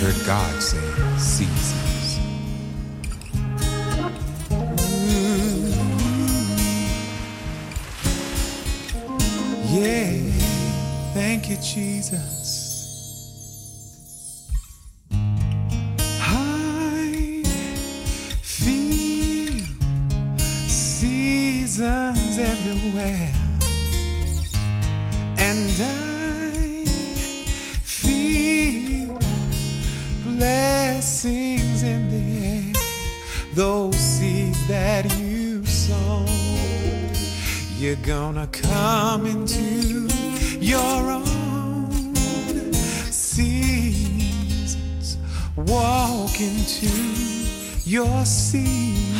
heard God say seasons. Mm. Yeah, thank you, Jesus. Your seed.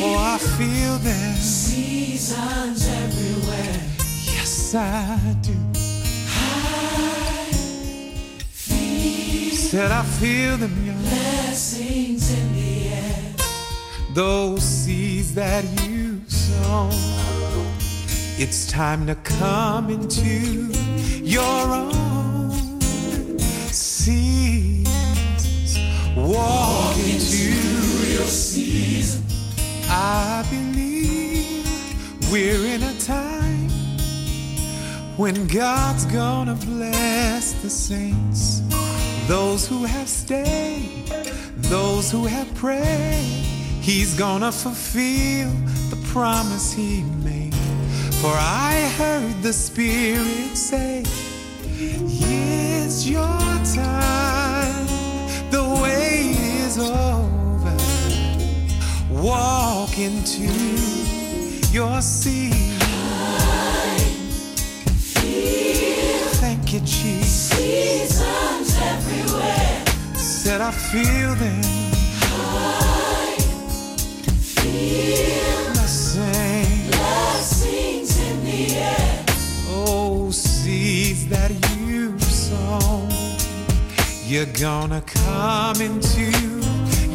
Oh, I feel them. Seasons everywhere. Yes, I do. Said I feel them, young. Blessings in the air. Those seeds that you sow. It's time to come into your own seasons. Walk into your season. I believe we're in a time when God's gonna bless the saints, those who have stayed, those who have prayed. He's gonna fulfill the promise he made. For I heard the Spirit say, It's your time, is over. Walk into your seat. Thank you, Jesus. Seasons everywhere. Said I feel them. I Feel Blessing. blessings in the air. Oh, seeds that you sow, you're gonna come into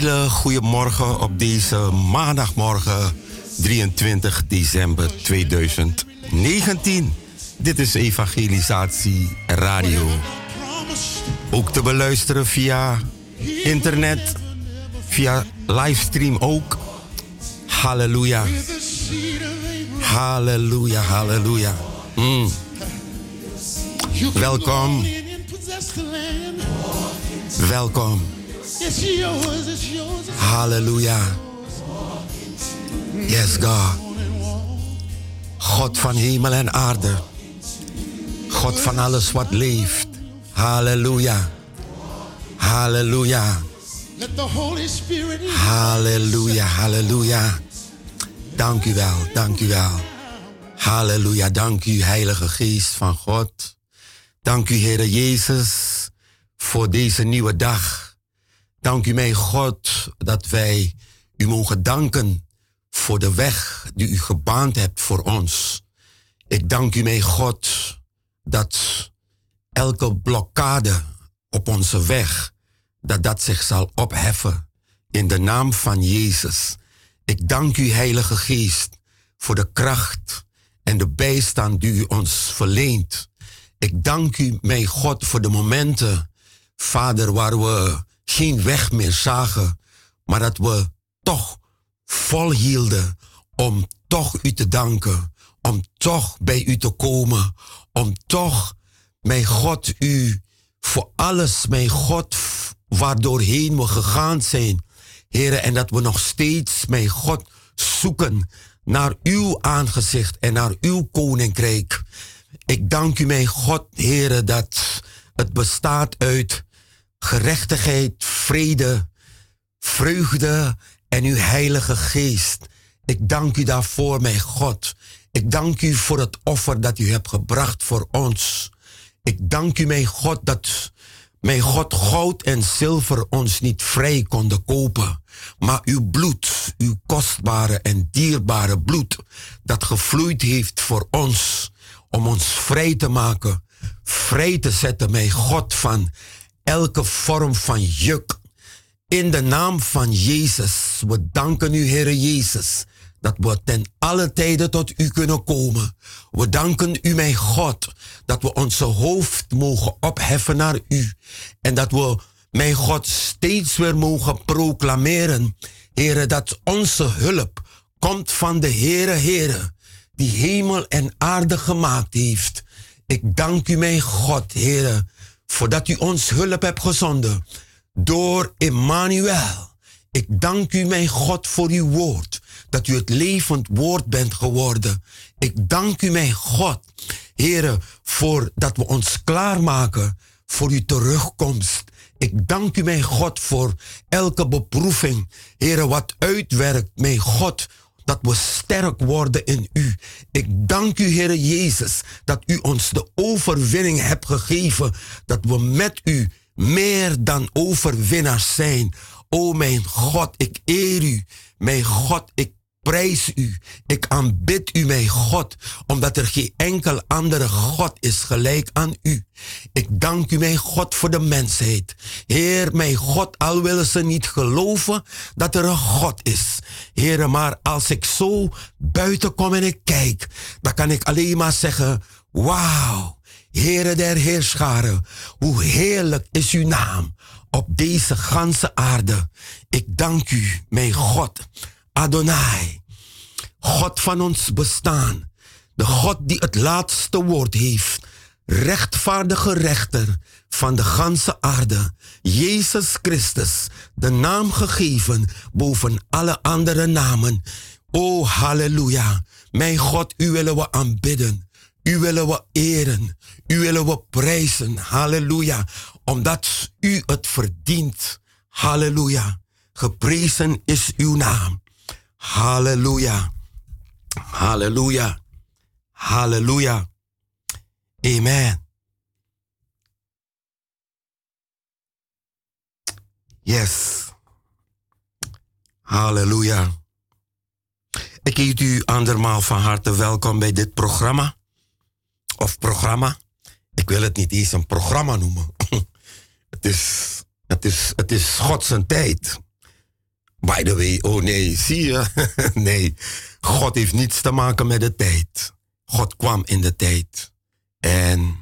hele goede morgen op deze maandagmorgen 23 december 2019. Dit is Evangelisatie Radio. Ook te beluisteren via internet, via livestream ook. Halleluja. Halleluja, halleluja. Mm. Welkom. Welkom. Halleluja. Yes, God. God van hemel en aarde. God van alles wat leeft. Halleluja. Halleluja. Halleluja, halleluja. Dank u wel, dank u wel. Halleluja, dank u Heilige Geest van God. Dank u Heere Jezus voor deze nieuwe dag. Dank u mijn God dat wij u mogen danken voor de weg die u gebaand hebt voor ons. Ik dank u mijn God dat elke blokkade op onze weg, dat dat zich zal opheffen in de naam van Jezus. Ik dank u Heilige Geest voor de kracht en de bijstand die u ons verleent. Ik dank u mijn God voor de momenten, Vader, waar we geen weg meer zagen, maar dat we toch volhielden om toch u te danken, om toch bij u te komen, om toch, mijn God, u voor alles, mijn God, waardoorheen we gegaan zijn, heren, en dat we nog steeds, mijn God, zoeken naar uw aangezicht en naar uw koninkrijk. Ik dank u, mijn God, heren, dat het bestaat uit gerechtigheid, vrede, vreugde en uw heilige geest. Ik dank u daarvoor, mijn God. Ik dank u voor het offer dat u hebt gebracht voor ons. Ik dank u, mijn God, dat mijn God goud en zilver ons niet vrij konden kopen, maar uw bloed, uw kostbare en dierbare bloed, dat gevloeid heeft voor ons, om ons vrij te maken, vrij te zetten, mijn God, van elke vorm van juk. In de naam van Jezus, we danken u, Heere Jezus, dat we ten alle tijden tot u kunnen komen. We danken u, mijn God, dat we onze hoofd mogen opheffen naar u. En dat we, mijn God, steeds weer mogen proclameren, Heere, dat onze hulp komt van de Heere, Heere, die hemel en aarde gemaakt heeft. Ik dank u, mijn God, Heere, voordat u ons hulp hebt gezonden door Emmanuel. Ik dank u, mijn God, voor uw woord. Dat u het levend woord bent geworden. Ik dank u, mijn God, Heere, voor dat we ons klaarmaken voor uw terugkomst. Ik dank u, mijn God, voor elke beproeving. Heere, wat uitwerkt, mijn God, dat we sterk worden in u. Ik dank u, Heere Jezus, dat u ons de overwinning hebt gegeven. Dat we met u meer dan overwinnaars zijn. O mijn God, ik eer u. Mijn God, ik prijs u. Ik aanbid u, mijn God, omdat er geen enkel andere God is gelijk aan u. Ik dank u, mijn God, voor de mensheid. Heer, mijn God, al willen ze niet geloven dat er een God is. Heer, maar als ik zo buiten kom en ik kijk, dan kan ik alleen maar zeggen, wauw. Heere der Heerscharen, hoe heerlijk is uw naam op deze ganse aarde. Ik dank u, mijn God, Adonai, God van ons bestaan, de God die het laatste woord heeft, rechtvaardige rechter van de ganse aarde, Jezus Christus, de naam gegeven boven alle andere namen. O halleluja, mijn God, u willen we aanbidden. U willen we eren. U willen we prijzen. Halleluja. Omdat u het verdient. Halleluja. Geprezen is uw naam. Halleluja. Halleluja. Halleluja. Amen. Yes. Halleluja. Ik heet u andermaal van harte welkom bij dit programma. Of programma. Ik wil het niet eens een programma noemen. het, is, het, is, het is Gods tijd. By the way, oh nee, zie je? nee, God heeft niets te maken met de tijd. God kwam in de tijd. En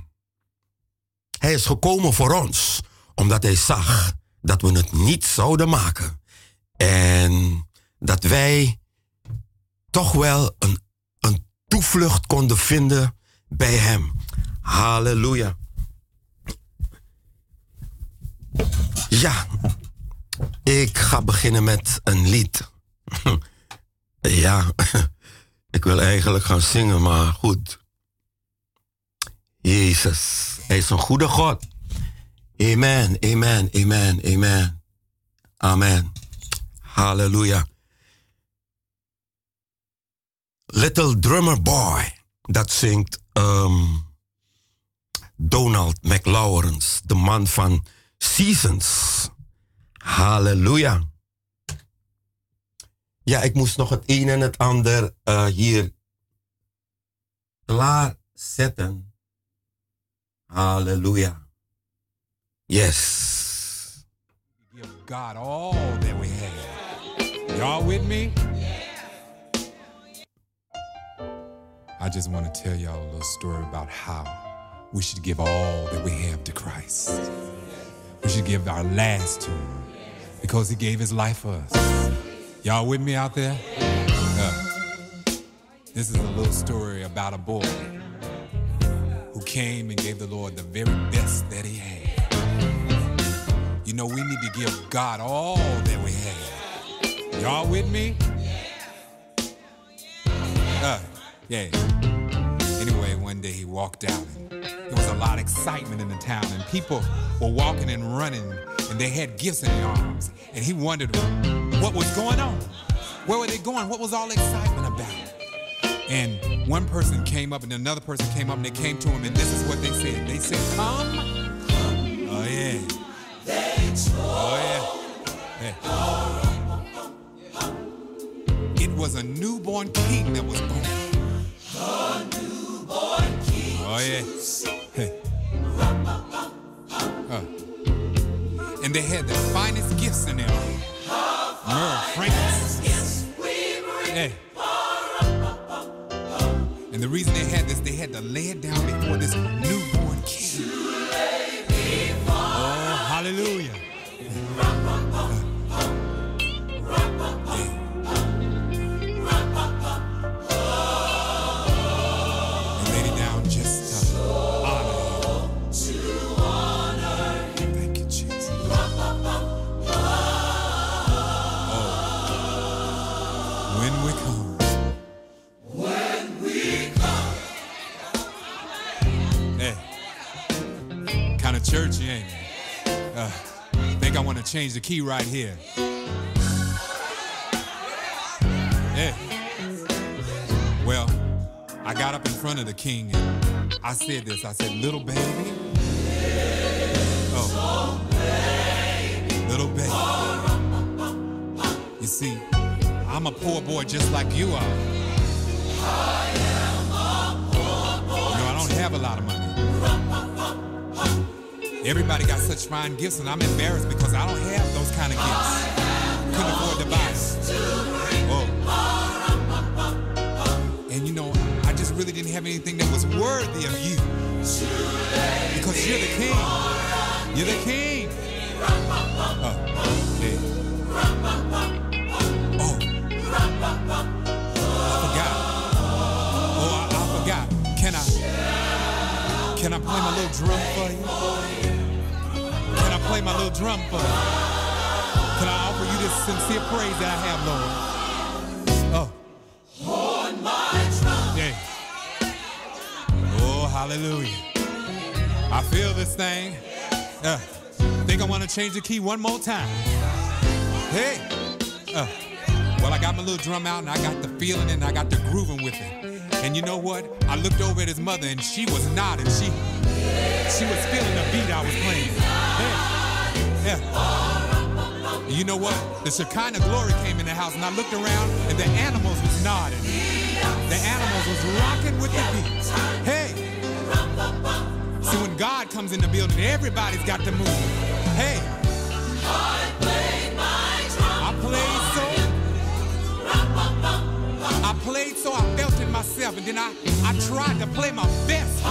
hij is gekomen voor ons, omdat hij zag dat we het niet zouden maken. En dat wij toch wel een, een toevlucht konden vinden bij hem. Halleluja. Ja, ik ga beginnen met een lied. ja, ik wil eigenlijk gaan zingen, maar goed. Jezus, Hij is een goede God. Amen, amen, amen, amen. Amen. Halleluja. Little Drummer Boy, dat zingt um, Donald McLaurence, de man van Seasons. Halleluja. Ja, ik moest nog het een en het ander uh, hier klaarzetten. Halleluja. Yes. Give God all that we have. Y'all with me? I just want to tell y'all a little story about how we should give all that we have to Christ. We should give our last to Him because He gave His life for us. Y'all with me out there? Uh, this is a little story about a boy who came and gave the Lord the very best that he had. You know, we need to give God all that we have. Y'all with me? Uh, yeah. Anyway, one day he walked out. And there was a lot of excitement in the town, and people were walking and running, and they had gifts in their arms. And he wondered what was going on. Where were they going? What was all the excitement about? And one person came up, and another person came up, and they came to him, and this is what they said. They said, "Come, oh yeah, oh yeah." yeah. It was a newborn king that was born. A newborn king. Oh yeah. Hey. Uh. And they had the finest gifts in there. Myrrh, frankincense. Yeah. And the reason they had this, they had to lay it down before this newborn king. Oh, hallelujah. Change the key right here. Yeah. Well, I got up in front of the king and I said this. I said, "Little baby, oh, little baby. You see, I'm a poor boy just like you are. You know, I don't have a lot of money. Everybody got such fine gifts, and I'm embarrassed because I don't have those kind of gifts. Couldn't afford to buy. Oh. And you know, I just really didn't have anything that was worthy of you. Because you're the king. You're the king. Oh, yeah. Oh. I forgot. Oh, I forgot. Can I can I play my little drum for you? Play my little drum for you? Can I offer you this sincere praise that I have, Lord? Oh. Horn my drum. Yeah. Oh, hallelujah. I feel this thing. Uh, think I want to change the key one more time. Hey. Uh, well, I got my little drum out and I got the feeling and I got the grooving with it. And And you know what? I looked over at his mother and she was nodding. She she was feeling the beat I was playing. Yeah. You know what? The Shekinah glory came in the house and I looked around and the animals was nodding. The animals was rocking with the beat. Hey. See, when God comes in the building, everybody's got to move. Hey. I played so. I played so I felt it myself, and then I, I tried to play my best.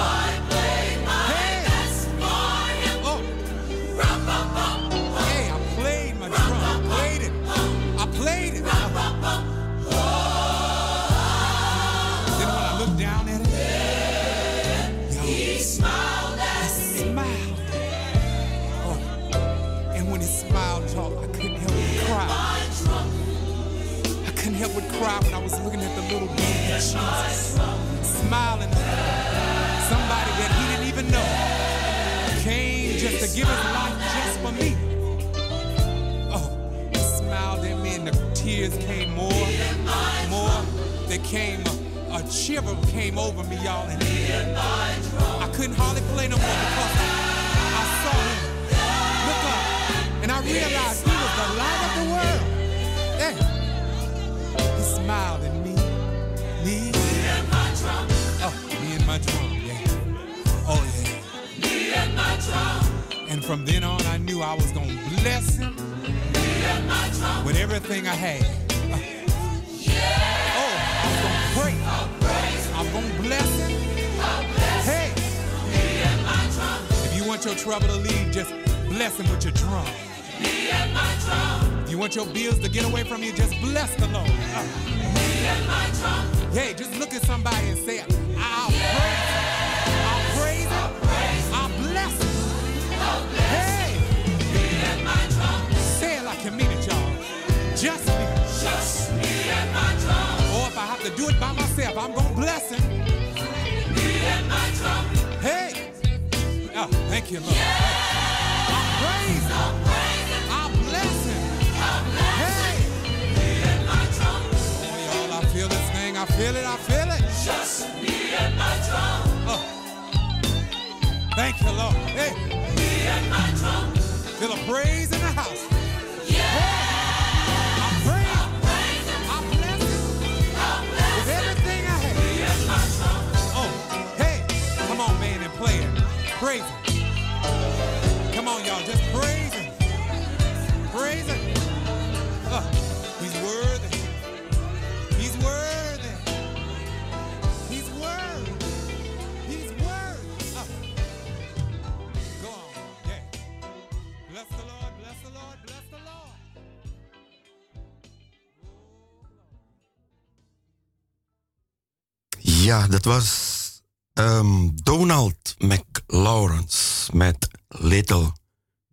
Cry when I was looking at the little baby Jesus, smiling somebody that he didn't even know came just to give his life just for me. Oh, he smiled at me and the tears came more, more. They came, a, a shiver came over me, y'all, and I couldn't hardly play no more because I saw him look up and I realized he was the light of the world. Yeah. He smiled at me, me, oh, me and my drum, yeah. Oh, yeah. Me And my drum. And from then on, I knew I was going to bless him with everything I had. Uh, Oh, I was going to pray. I was going to bless him. Hey. If you want your trouble to leave, just bless him with your drum. If you want your bills to get away from you, just bless the Lord. Uh, Hey, just look at somebody and say, I'll praise him. I'll praise him. I'll bless him. Hey. Say it like you mean it, y'all. Just me. Just me and my drum. Or if I have to do it by myself, I'm gonna bless him. Me and my drum. Hey. Oh, thank you, Lord. I'll praise him. Feel this thing. I feel it. I feel it. Just me and my drum. Oh. Thank you, Lord. Hey. Me and my drum. Feel a praise in the house. I praise. I bless him. With everything I have. Oh, hey, come on, man, and play it. Praise him. Come on, y'all, just. Praise Ja, dat was ehm, Donald McLawrence met Little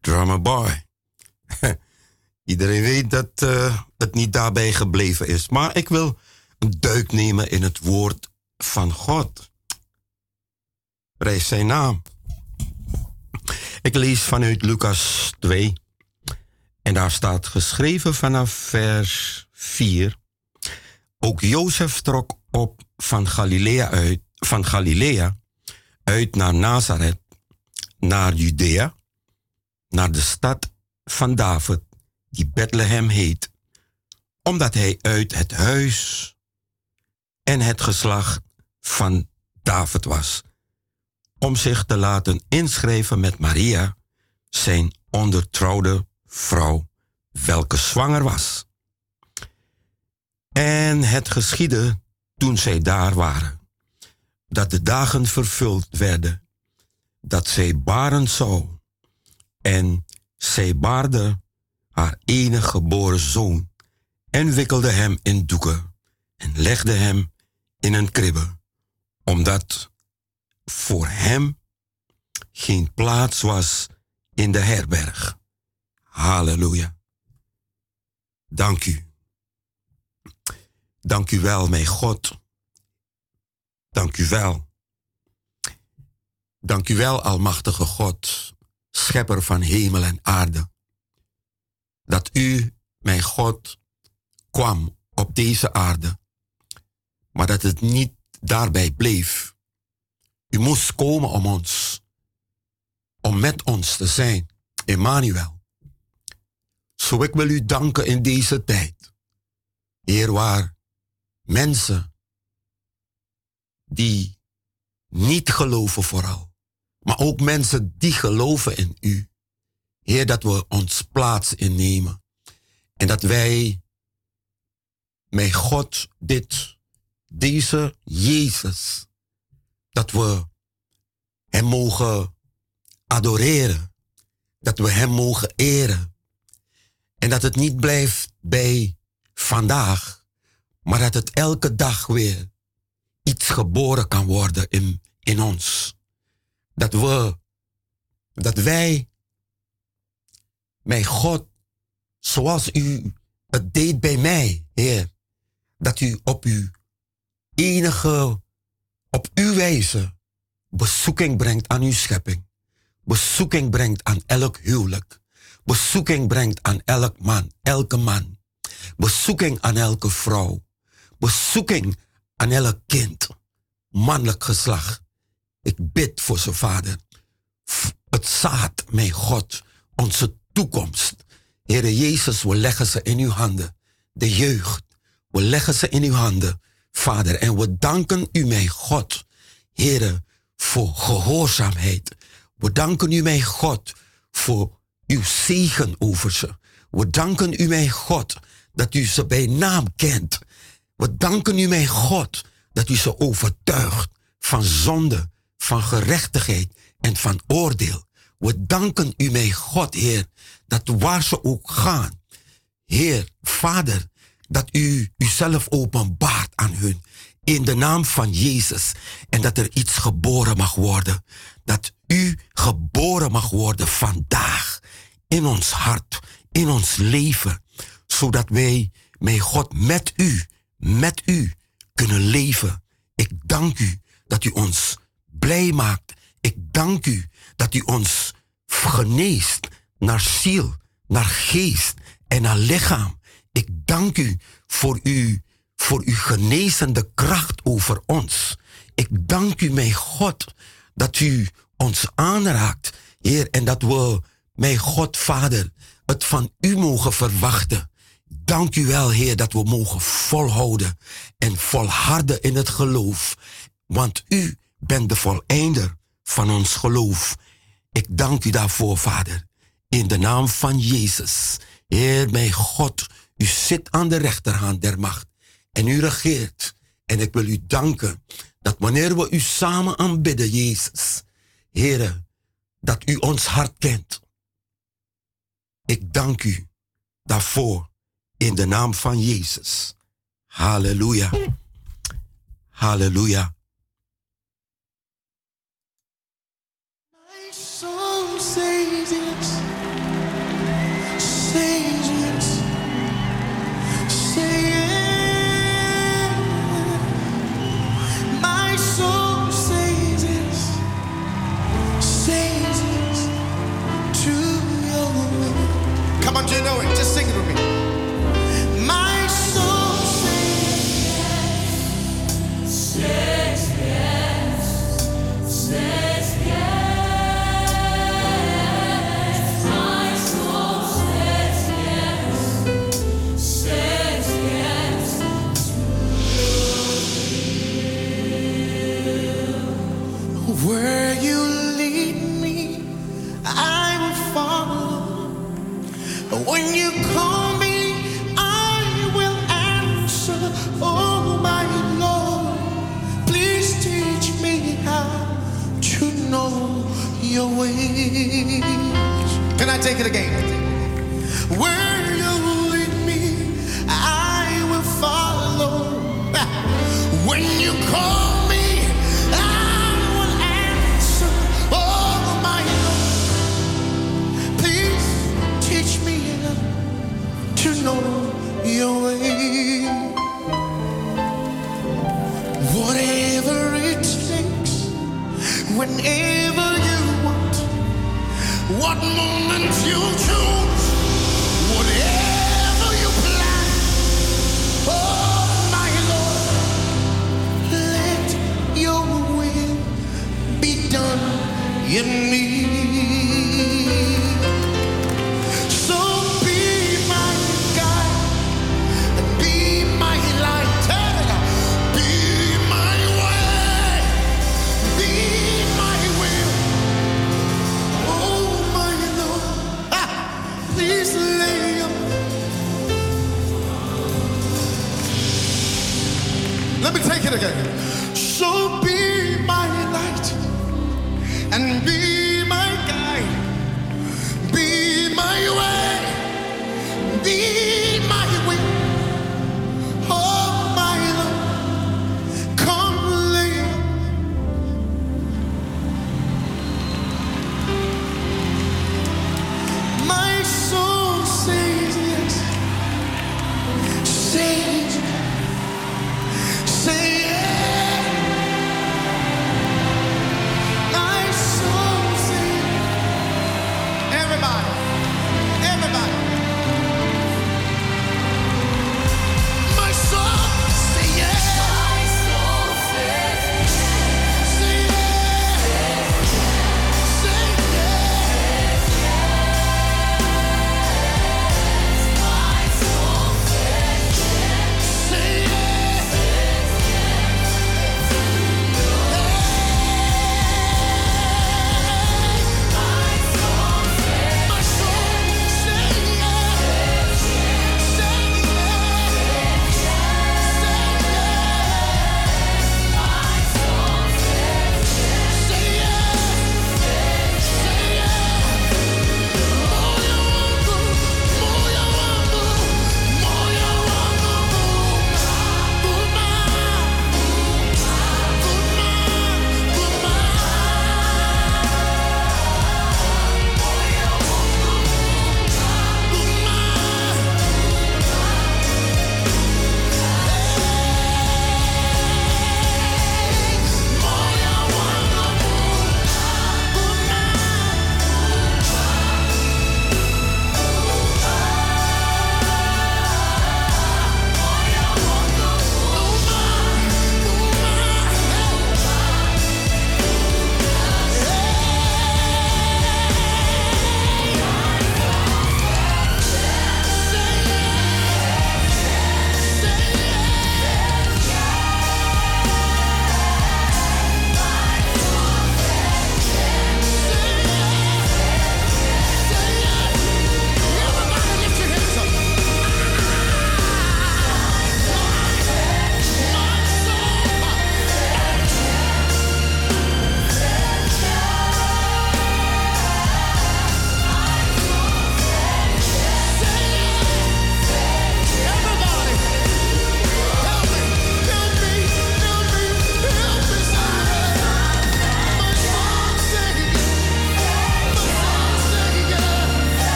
Drummer Boy. Iedereen weet dat eh, het niet daarbij gebleven is. Maar ik wil een duik nemen in het woord van God. Prijs zijn naam. Ik lees vanuit Lucas 2. En daar staat geschreven vanaf vers 4. Ook Jozef trok op van Galilea uit, van Galilea uit naar Nazareth, naar Judea, naar de stad van David, die Bethlehem heet, omdat hij uit het huis en het geslacht van David was, om zich te laten inschrijven met Maria, zijn ondertrouwde vrouw, welke zwanger was. En het geschiedde toen zij daar waren, dat de dagen vervuld werden, dat zij baren zou. En zij baarde haar enige geboren zoon en wikkelde hem in doeken en legde hem in een kribbe, omdat voor hem geen plaats was in de herberg. Halleluja. Dank u. Dank u wel, mijn God. Dank u wel. Dank u wel, Almachtige God, Schepper van hemel en aarde. Dat u, mijn God, kwam op deze aarde. Maar dat het niet daarbij bleef. U moest komen om ons, om met ons te zijn. Emmanuel. Zo ik wil u danken in deze tijd. Heer, waar mensen die niet geloven vooral, maar ook mensen die geloven in u. Heer, dat we ons plaats innemen en dat wij met God dit, deze Jezus, dat we Hem mogen adoreren, dat we Hem mogen eren en dat het niet blijft bij vandaag, maar dat het elke dag weer iets geboren kan worden in, in ons. Dat we, dat wij met God, zoals u het deed bij mij, Heer, dat u op uw enige, op uw wijze bezoeking brengt aan uw schepping. Bezoeking brengt aan elk huwelijk. Bezoeking brengt aan elk man, elke man. Bezoeking aan elke vrouw. Bezoeking aan elk kind, mannelijk geslacht. Ik bid voor zijn vader. Het zaad, mijn God, onze toekomst. Heere Jezus, we leggen ze in uw handen. De jeugd, we leggen ze in uw handen, Vader. En we danken u, mijn God, Heere, voor gehoorzaamheid. We danken u, mijn God, voor uw zegen over ze. We danken u, mijn God, dat u ze bij naam kent. We danken u, mijn God, dat u ze overtuigt van zonde, van gerechtigheid en van oordeel. We danken u, mijn God, Heer, dat waar ze ook gaan, Heer, Vader, dat u uzelf openbaart aan hun. In de naam van Jezus. En dat er iets geboren mag worden. Dat u geboren mag worden vandaag. In ons hart, in ons leven. Zodat wij, mijn God, met u met u kunnen leven. Ik dank u dat u ons blij maakt. Ik dank u dat u ons geneest naar ziel, naar geest en naar lichaam. Ik dank u voor, u, voor uw genezende kracht over ons. Ik dank u, mijn God, dat u ons aanraakt, Heer, en dat we, mijn God, Vader, het van u mogen verwachten. Dank u wel, Heer, dat we mogen volhouden en volharden in het geloof. Want u bent de voleinder van ons geloof. Ik dank u daarvoor, Vader. In de naam van Jezus. Heer, mijn God, u zit aan de rechterhand der macht. En u regeert. En ik wil u danken dat wanneer we u samen aanbidden, Jezus. Heer, dat u ons hart kent. Ik dank u daarvoor in de naam van Jezus. Halleluja. Halleluja. My soul says yes, says yes, say yes. My soul says yes, says yes to your will. Come on, you know it. Just sing it with me. Where you lead me, I will follow. When you call me, I will answer. Oh, my Lord, please teach me how to know your ways. Can I take it again? Where you lead me, I will follow. When you call in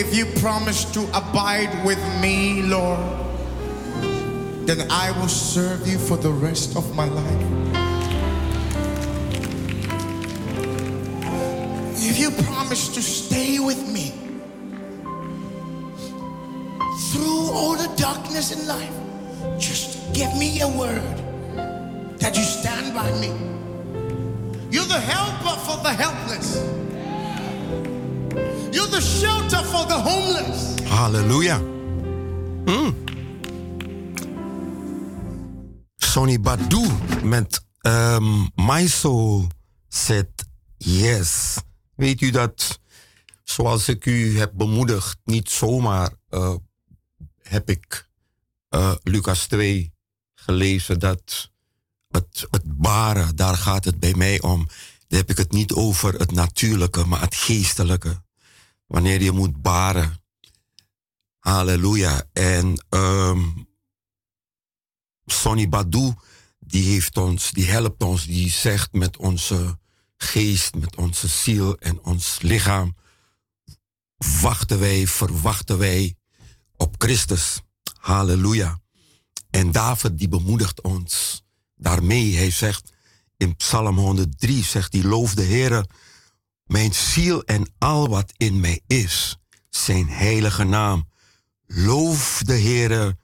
If you promise to abide with me, Lord, then I will serve you for the rest of my life. If you promise to stay with me through all the darkness in life, just give me a word that you stand by me. You're the helper for the helpless. Shelter the homeless. Halleluja. Mm. Sonny Badu met um, My Soul said yes. Weet u dat, zoals ik u heb bemoedigd, niet zomaar uh, heb ik uh, Lucas 2 gelezen dat het, het baren, daar gaat het bij mij om. Dan heb ik het niet over het natuurlijke, maar het geestelijke. Wanneer je moet baren. Halleluja. En um, Sonny Badu, die heeft ons, die helpt ons, die zegt met onze geest, met onze ziel en ons lichaam, wachten wij, verwachten wij op Christus. Halleluja. En David die bemoedigt ons daarmee. Hij zegt in Psalm 103, zegt hij, loof de Heere, mijn ziel en al wat in mij is, zijn heilige naam. Loof de Heere,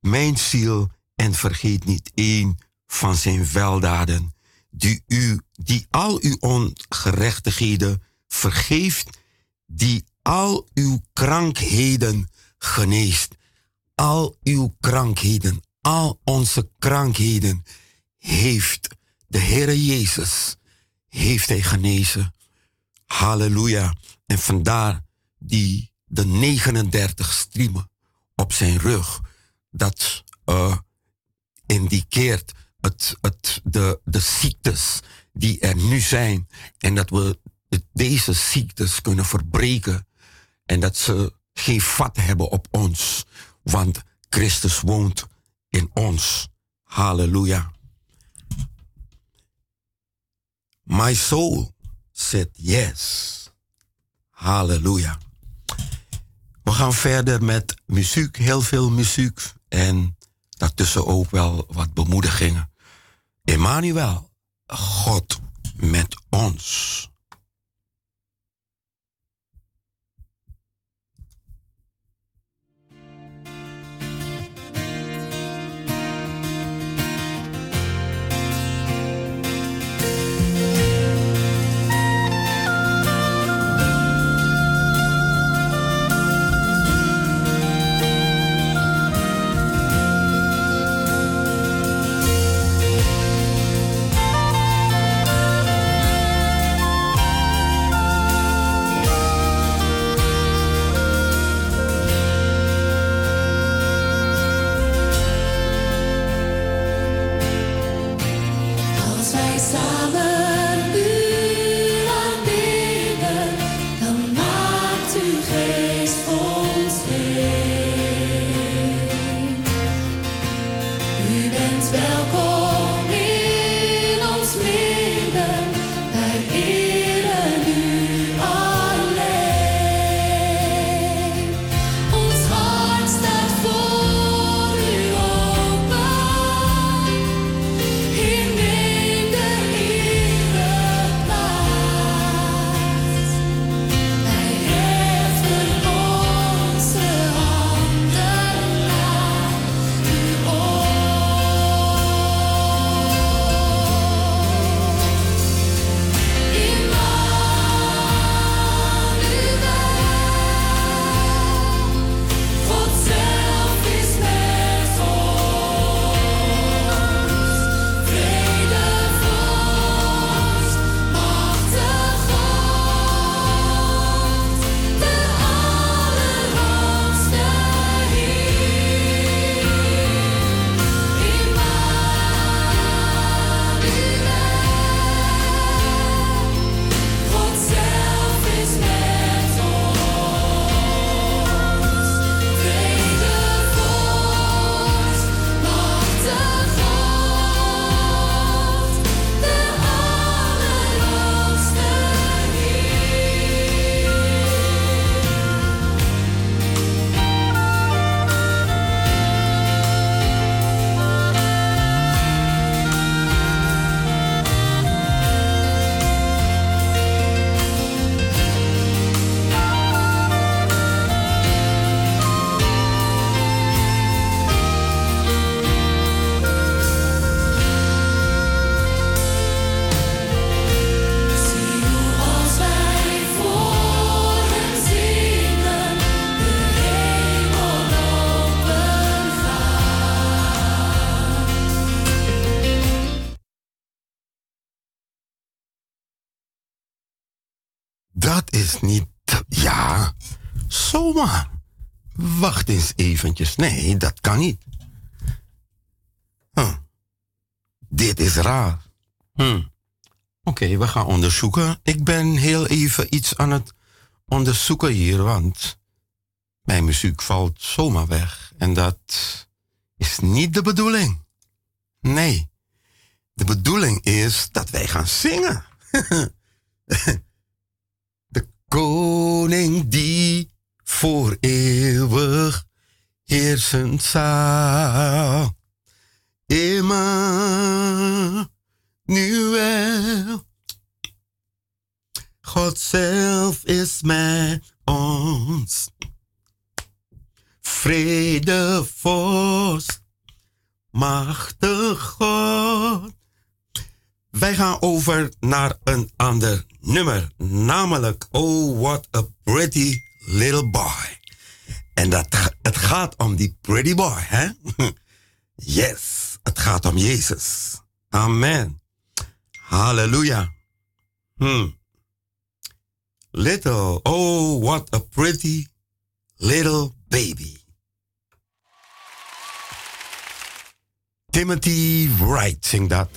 mijn ziel, en vergeet niet één van zijn weldaden, die, u, die al uw ongerechtigheden vergeeft, die al uw krankheden geneest. Al uw krankheden, al onze krankheden heeft de Heere Jezus, heeft hij genezen. Halleluja. En vandaar die de 39 striemen op zijn rug, dat uh, indikeert het, het, de, de ziektes die er nu zijn. En dat we deze ziektes kunnen verbreken. En dat ze geen vat hebben op ons. Want Christus woont in ons. Halleluja. My soul said yes. Halleluja. We gaan verder met muziek, heel veel muziek. En daartussen ook wel wat bemoedigingen. Emmanuel, God met ons. Nee, dat kan niet. Dit is raar. Hm. Oké, we gaan onderzoeken. Ik ben heel even iets aan het onderzoeken hier, want mijn muziek valt zomaar weg. En dat is niet de bedoeling. Nee. De bedoeling is dat wij gaan zingen. de koning die voor eeuwig heersen zal. Emmanuel. God zelf is met ons. Vrede vorst, machtig God. Wij gaan over naar een ander nummer, namelijk Oh What a Pretty Little Boy. En dat, het gaat om die pretty boy, hè? Yes, het gaat om Jezus. Amen. Halleluja. Hmm. Little, oh what a pretty little baby. Timothy Wright zingt dat.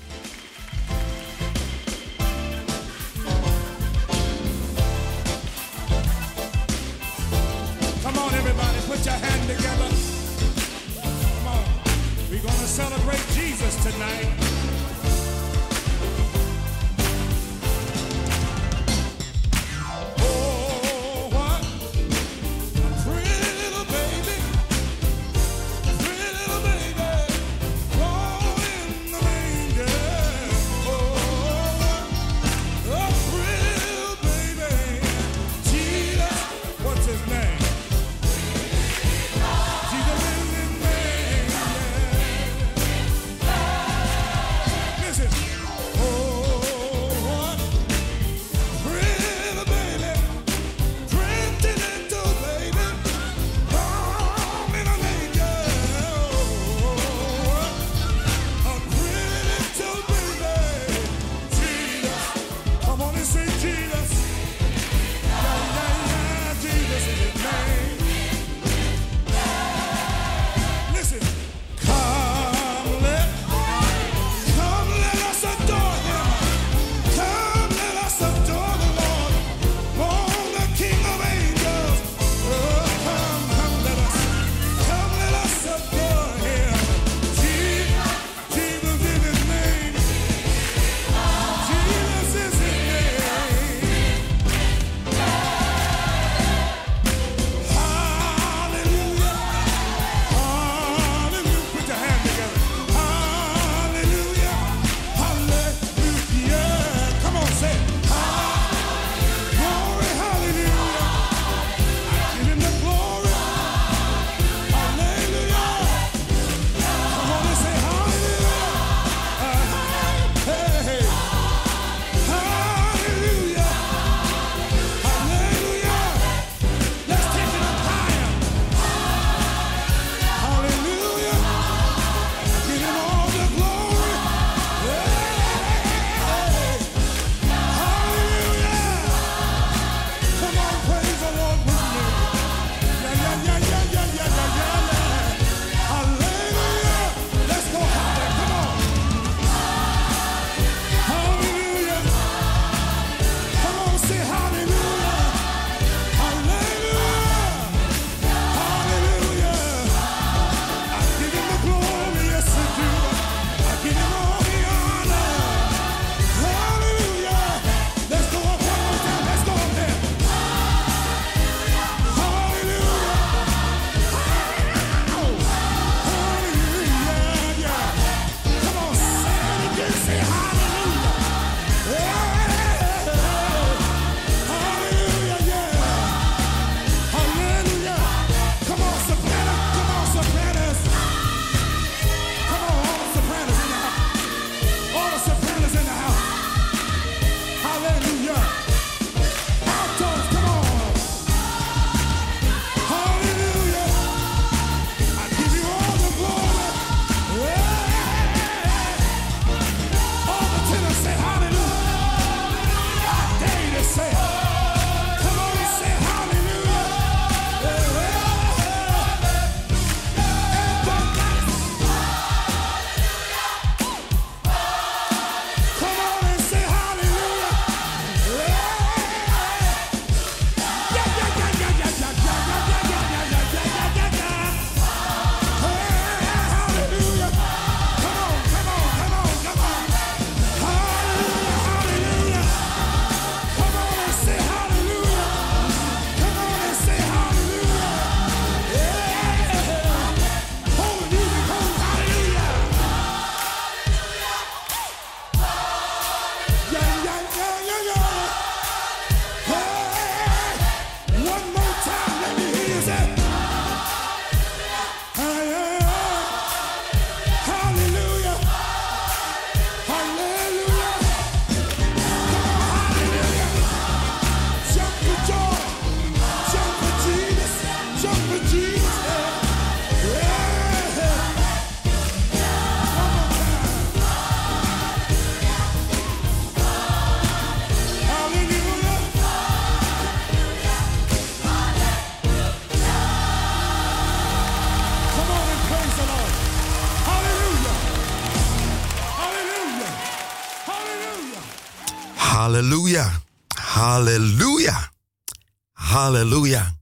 Halleluja.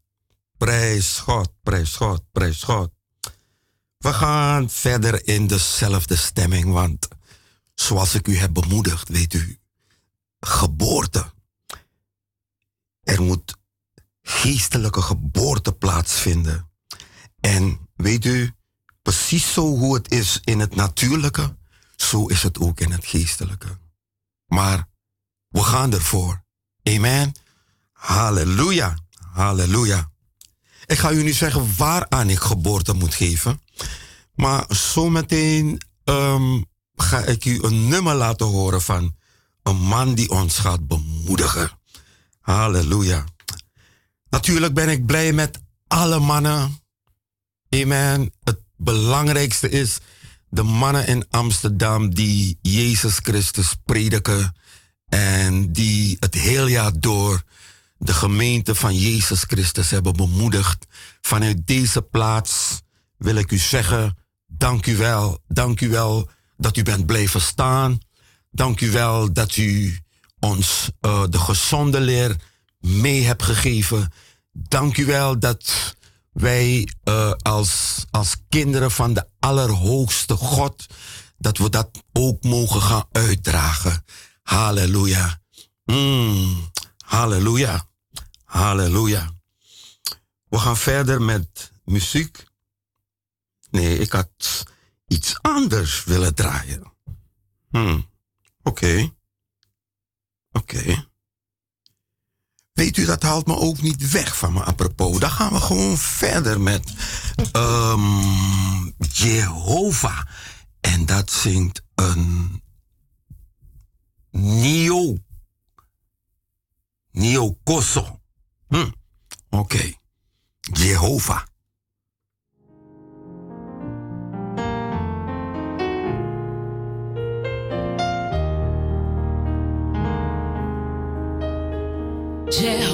Prijs God, prijs God, prijs God. We gaan verder in dezelfde stemming, want zoals ik u heb bemoedigd, weet u, geboorte. Er moet geestelijke geboorte plaatsvinden. En weet u, precies zo hoe het is in het natuurlijke, zo is het ook in het geestelijke. Maar we gaan ervoor. Amen. Halleluja. Halleluja. Ik ga u nu zeggen waaraan ik geboorte moet geven. Maar zometeen um, ga ik u een nummer laten horen van een man die ons gaat bemoedigen. Halleluja. Natuurlijk ben ik blij met alle mannen. Amen. Het belangrijkste is de mannen in Amsterdam die Jezus Christus prediken en die het heel jaar door de gemeente van Jezus Christus hebben bemoedigd. Vanuit deze plaats wil ik u zeggen, dank u wel, dank u wel dat u bent blijven staan. Dank u wel dat u ons uh, de gezonde leer mee hebt gegeven. Dank u wel dat wij uh, als, als kinderen van de Allerhoogste God, dat we dat ook mogen gaan uitdragen. Halleluja. Mm, halleluja. Halleluja. We gaan verder met muziek. Nee, ik had iets anders willen draaien. Hmm. Oké. Oké. Weet u, dat haalt me ook niet weg van me apropos. Dan gaan we gewoon verder met um, Jehovah. En dat zingt een Nio. Nio Koso. Hm. Oké. Okay. Jehovah. Jehovah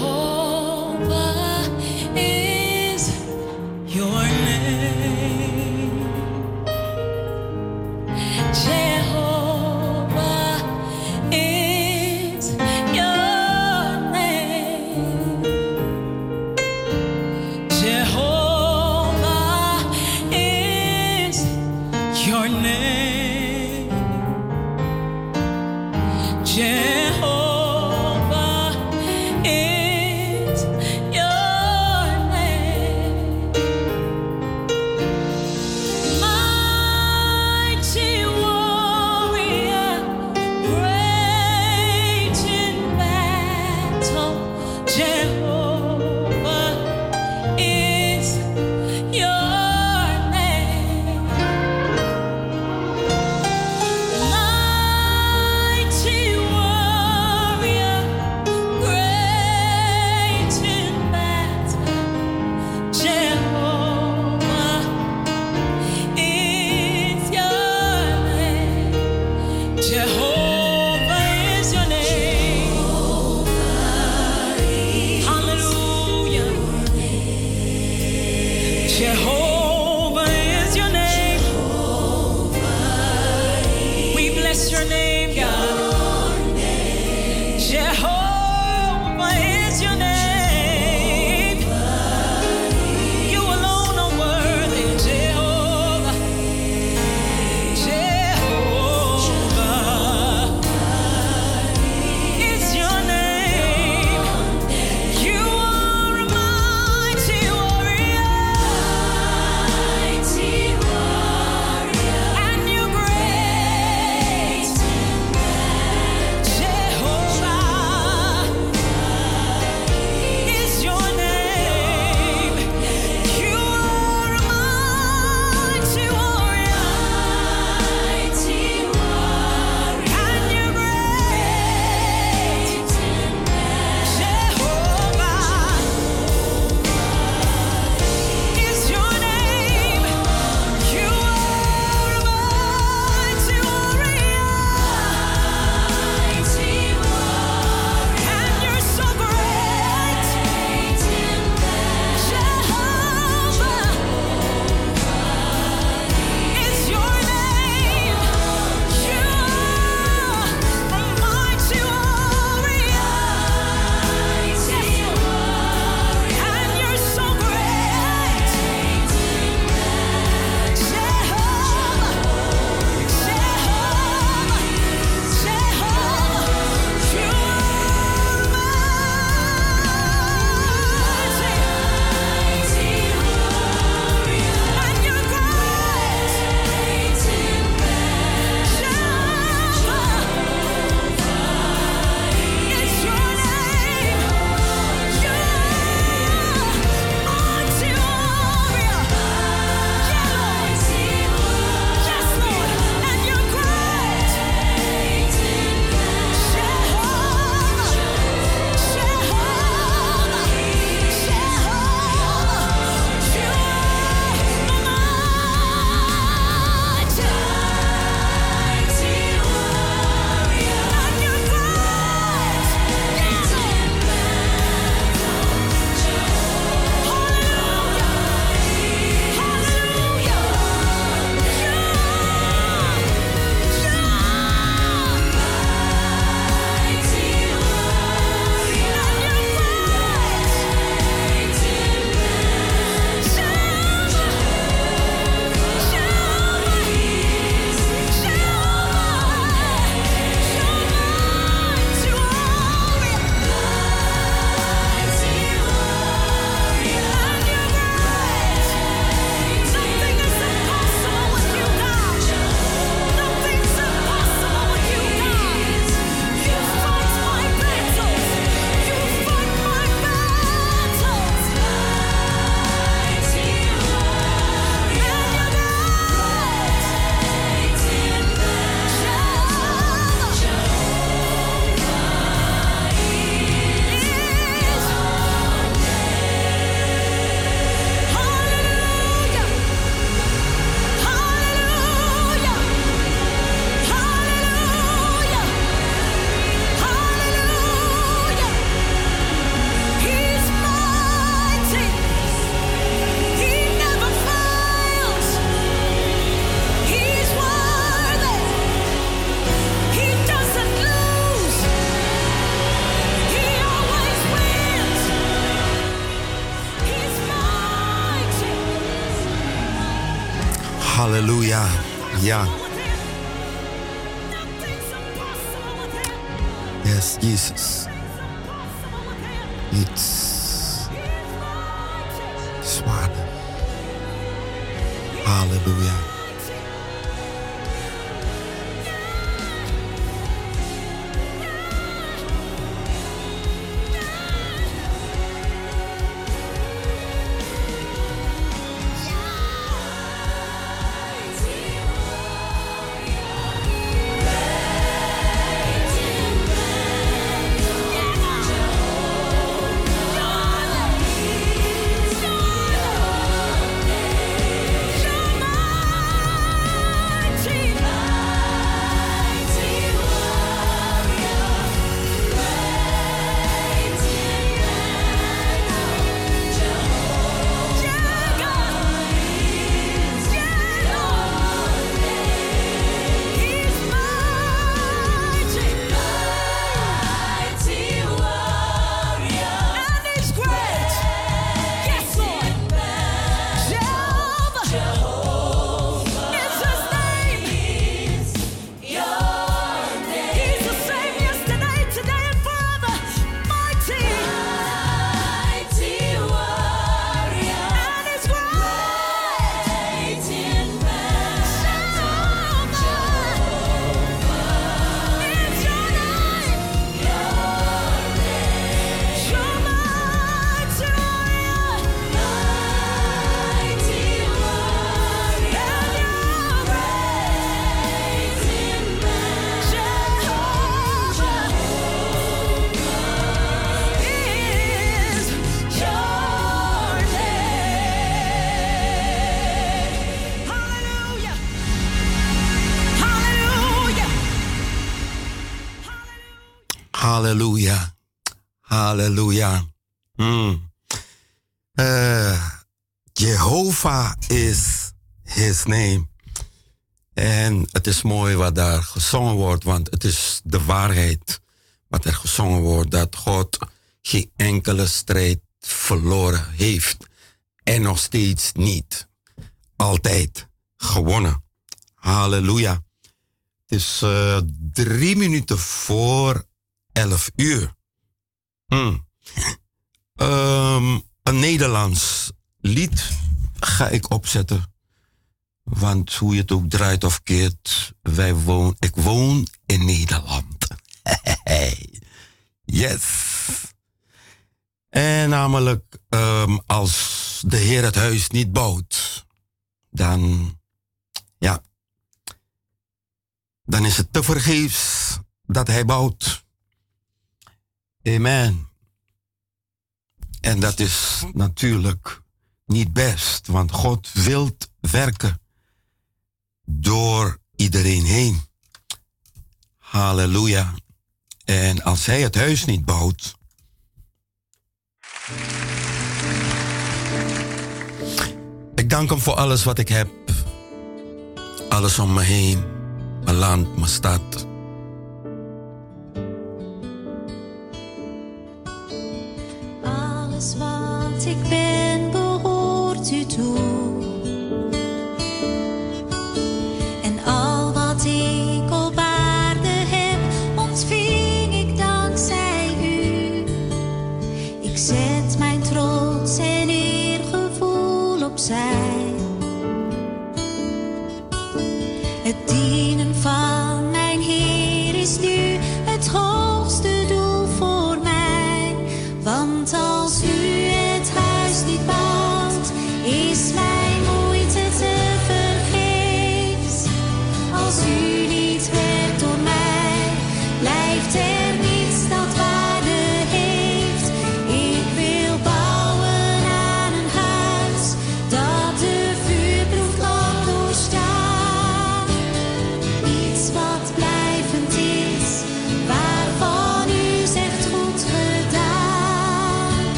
Halleluja. Halleluja. Mm. Eh, Jehovah is his name. En het is mooi wat daar gezongen wordt, want het is de waarheid wat er gezongen wordt, dat God geen enkele strijd verloren heeft en nog steeds niet. Altijd gewonnen. Halleluja. Het is eh, drie minuten voor elf uur. Hmm. Ehm, een Nederlands lied ga ik opzetten. Want hoe je het ook draait of keert, wij woon, ik woon in Nederland. yes. En namelijk, ehm, als de Heer het huis niet bouwt, dan, ja, dan is het te vergeefs dat Hij bouwt. Amen. En dat is natuurlijk niet best, want God wil werken door iedereen heen. Halleluja. En als hij het huis niet bouwt. Ik dank hem voor alles wat ik heb. Alles om me heen. Mijn land, mijn stad.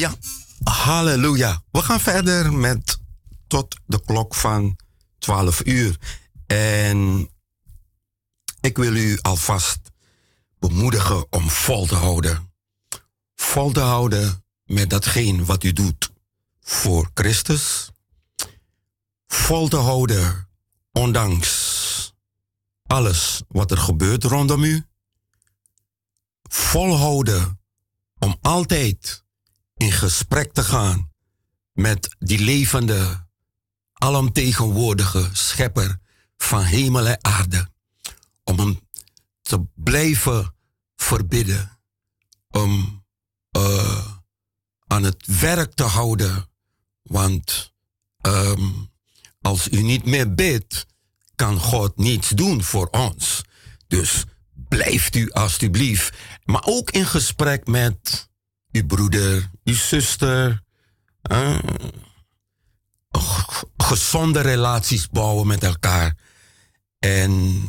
Ja, halleluja. We gaan verder met tot de klok van 12 uur. En Ik wil u alvast bemoedigen om vol te houden. Vol te houden met datgene wat u doet voor Christus. Vol te houden ondanks alles wat er gebeurt rondom u. Volhouden om altijd in gesprek te gaan met die levende, alomtegenwoordige schepper van hemel en aarde. Om hem te blijven verbidden. Om uh, aan het werk te houden. Want um, als u niet meer bidt, kan God niets doen voor ons. Dus blijft u alstublieft. Maar ook in gesprek met uw broeder, uw zuster. Gezonde relaties bouwen met elkaar. En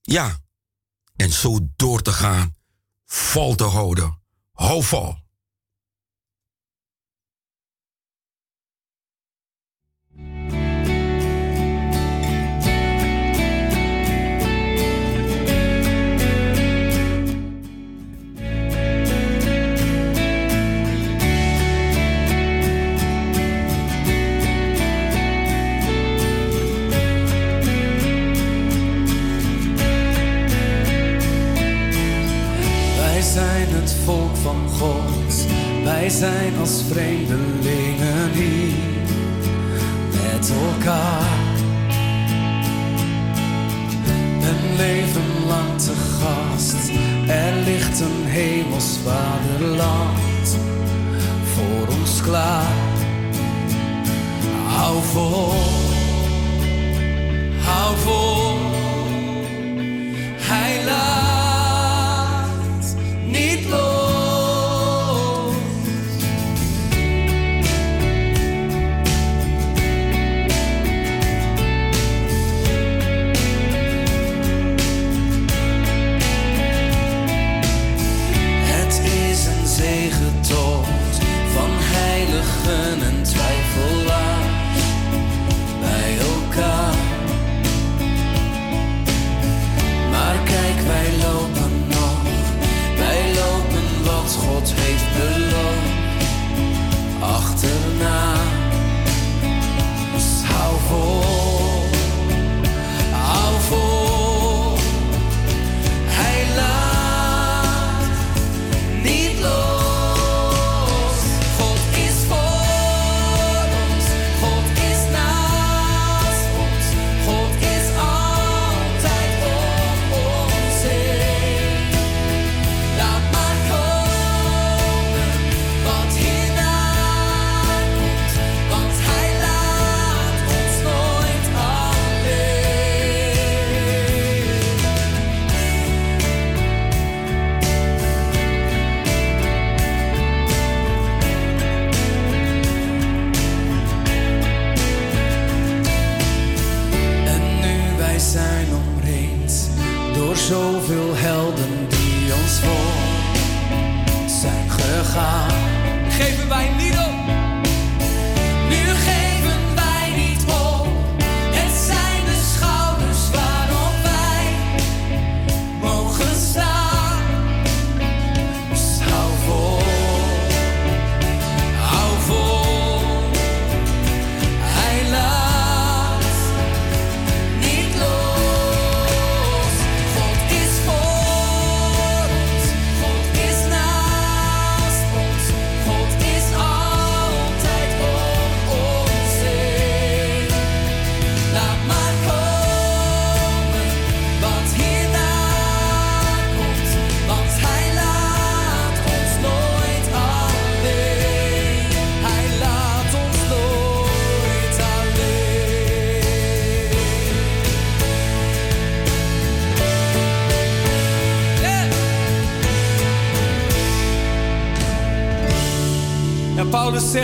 ja, en zo door te gaan, vol te houden. Hou vol. zijn het volk van God. Wij zijn als vreemdelingen hier met elkaar. Een leven lang te gast. Er ligt een hemels vaderland voor ons klaar. Hou vol, hou vol. Hij laat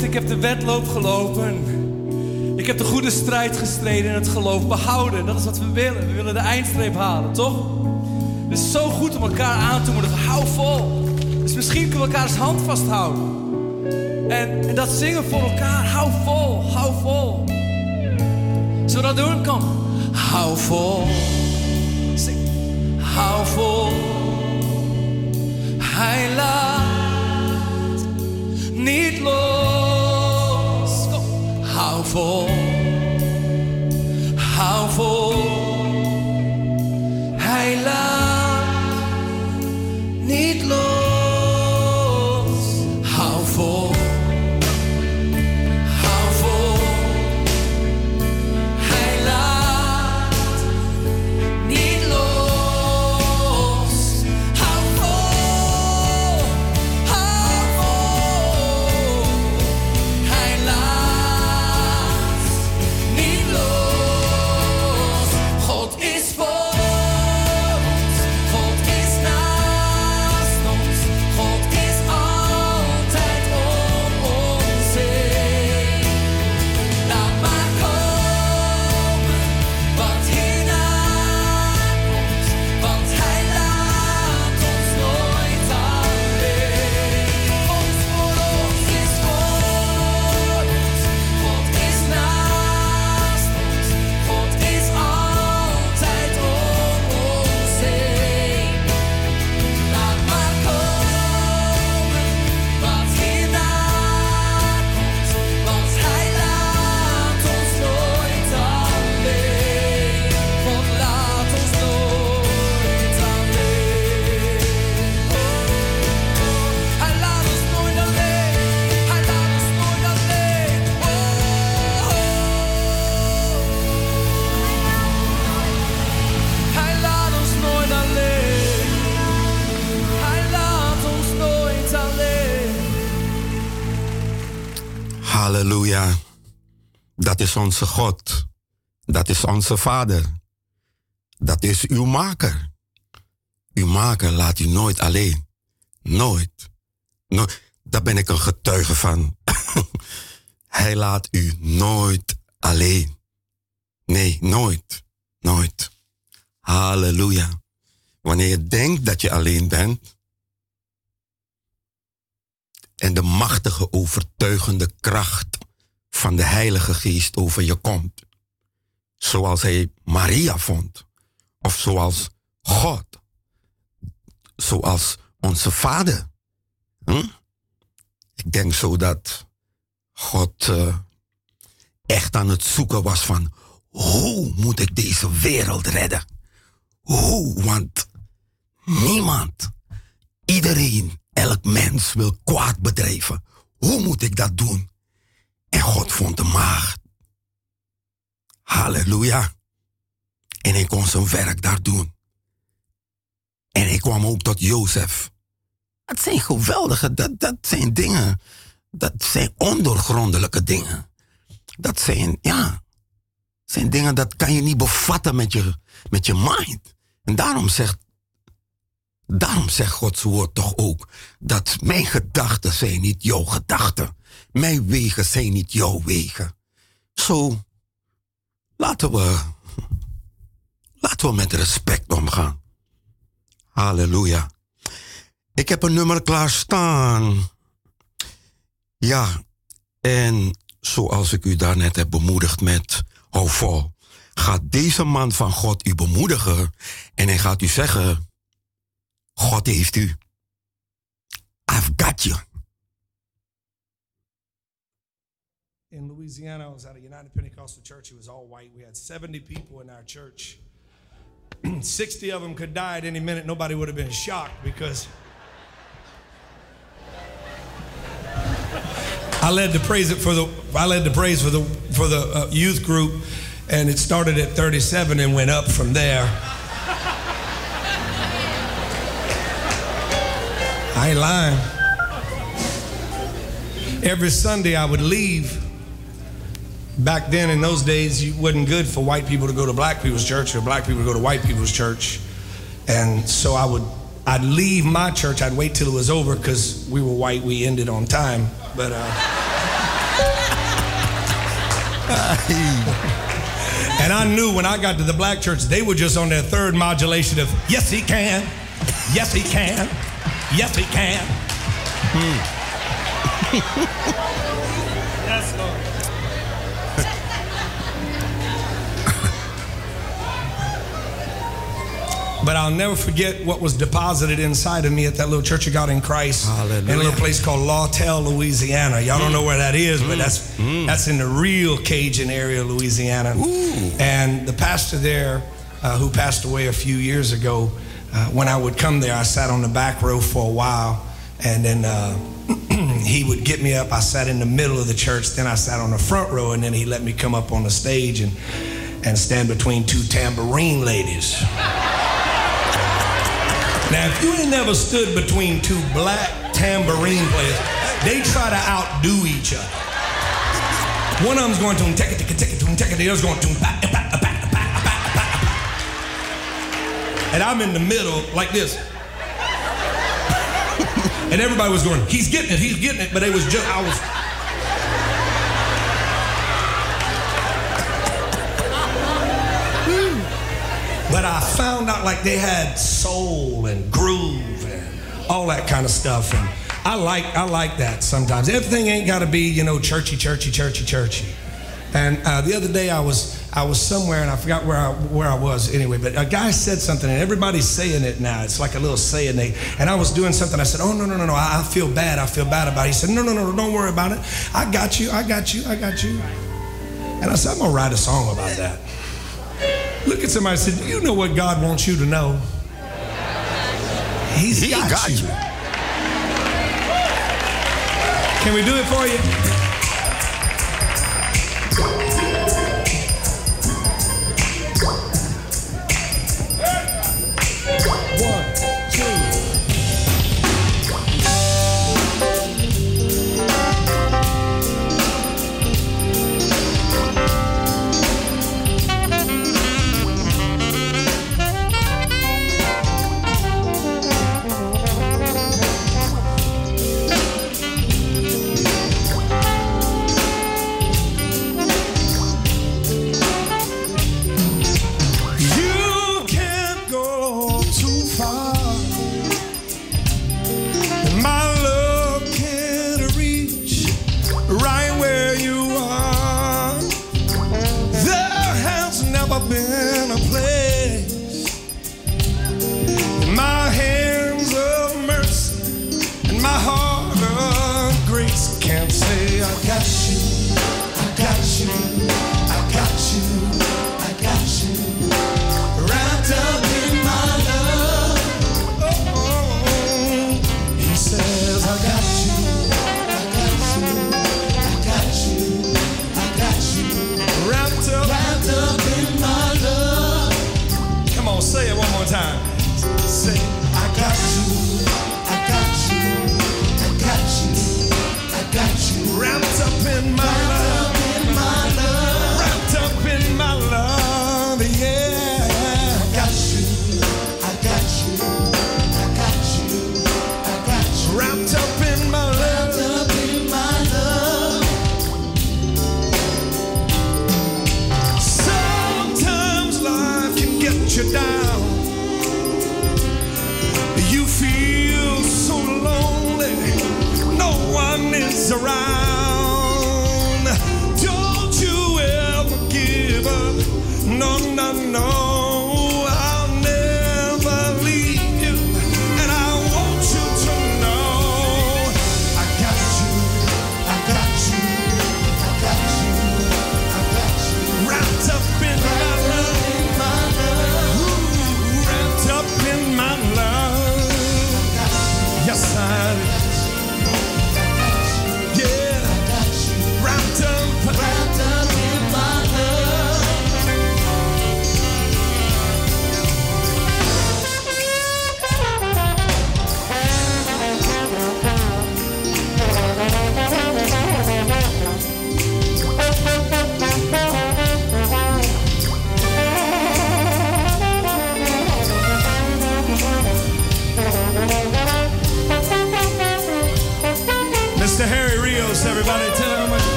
Ik heb de wedloop gelopen. Ik heb de goede strijd gestreden en het geloof behouden. Dat is wat we willen. We willen de eindstreep halen, toch? Het is zo goed om elkaar aan te moedigen. Hou vol. Dus misschien kunnen we elkaars hand vasthouden. En, en dat zingen voor elkaar. Hou vol, hou vol. Zullen we dat doen? Kom. Hou vol. Kom, onze God. Dat is onze Vader. Dat is uw maker. Uw maker laat u nooit alleen. Nooit. nooit. Daar ben ik een getuige van. Hij laat u nooit alleen. Nee, nooit. Nooit. Halleluja. Wanneer je denkt dat je alleen bent, en de machtige overtuigende kracht van de Heilige Geest over je komt. Zoals hij Maria vond. Of zoals God. Zoals onze Vader. Hm? Ik denk zo dat God eh, echt aan het zoeken was van hoe moet ik deze wereld redden? Hoe? Want niemand, iedereen, elk mens wil kwaad bedrijven. Hoe moet ik dat doen? En God vond de maagd. Halleluja. En hij kon zijn werk daar doen. En hij kwam ook tot Jozef. Dat zijn geweldige, dat, dat zijn dingen. Dat zijn ondoorgrondelijke dingen. Dat zijn, ja, zijn dingen dat kan je niet bevatten met je, met je mind. En daarom zegt, daarom zegt Gods woord toch ook dat mijn gedachten zijn niet jouw gedachten. Mijn wegen zijn niet jouw wegen. Zo, laten we, laten we met respect omgaan. Halleluja. Ik heb een nummer klaarstaan. Ja, en zoals ik u daarnet heb bemoedigd met hou vol, gaat deze man van God u bemoedigen en hij gaat u zeggen, God heeft u. I've got you. In Louisiana, I was at a United Pentecostal church. It was all white. We had 70 people in our church. 60 of them could die at any minute. Nobody would have been shocked because I led the praise for the I led the praise for the for the uh, youth group, and it started at 37 and went up from there. I ain't lying. Every Sunday I would leave. Back then, in those days, it wasn't good for white people to go to black people's church or black people to go to white people's church. And so I would, I'd leave my church. I'd wait till it was over because we were white. We ended on time. But, uh, and I knew when I got to the black church, they were just on their third modulation of, yes, he can. Yes, he can. Yes, he can. yes, But I'll never forget what was deposited inside of me at that little church of God in Christ in a little place called Lawtell, Louisiana. Y'all don't know where that is, but that's that's in the real Cajun area of Louisiana. And the pastor there, uh, who passed away a few years ago, uh, when I would come there, I sat on the back row for a while, and then. Uh, he would get me up. I sat in the middle of the church. Then I sat on the front row, and then he let me come up on the stage and and stand between two tambourine ladies. Now, if you ain't never stood between two black tambourine players, they try to outdo each other. One of them's going to take it, take it, take it, take it. The other's going to. And I'm in the middle like this. And everybody was going, he's getting it, he's getting it, but it was just, I was. But I found out like they had soul and groove and all that kind of stuff. And I like I like that sometimes. Everything ain't got to be you know churchy, churchy, churchy, churchy. And uh, the other day I was I was somewhere and I forgot where I where I was anyway. But a guy said something and everybody's saying it now. It's like a little saying they. And I was doing something. I said, Oh no no no no! I, I feel bad. I feel bad about it. He said, No no no no! Don't worry about it. I got you. I got you. I got you. And I said, I'm gonna write a song about that. Look at somebody and said, You know what God wants you to know? He's He got, got you. you. Can we do it for you?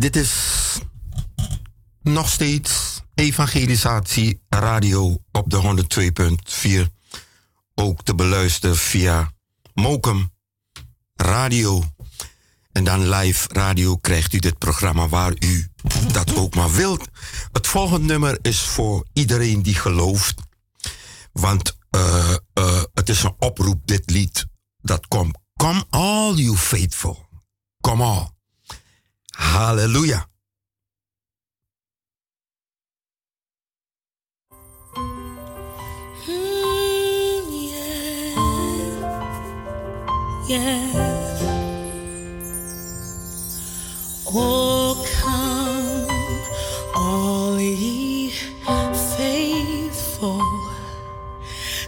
Dit is nog steeds Evangelisatie Radio op de 102.4. Ook te beluisteren via Mokum Radio. En dan live radio krijgt u dit programma waar u dat ook maar wilt. Het volgende nummer is voor iedereen die gelooft. Want eh, eh, het is een oproep, dit lied. Dat komt. Come all you faithful. Come all. Halleluja. Hmm, yeah. Oh, come, all ye faithful,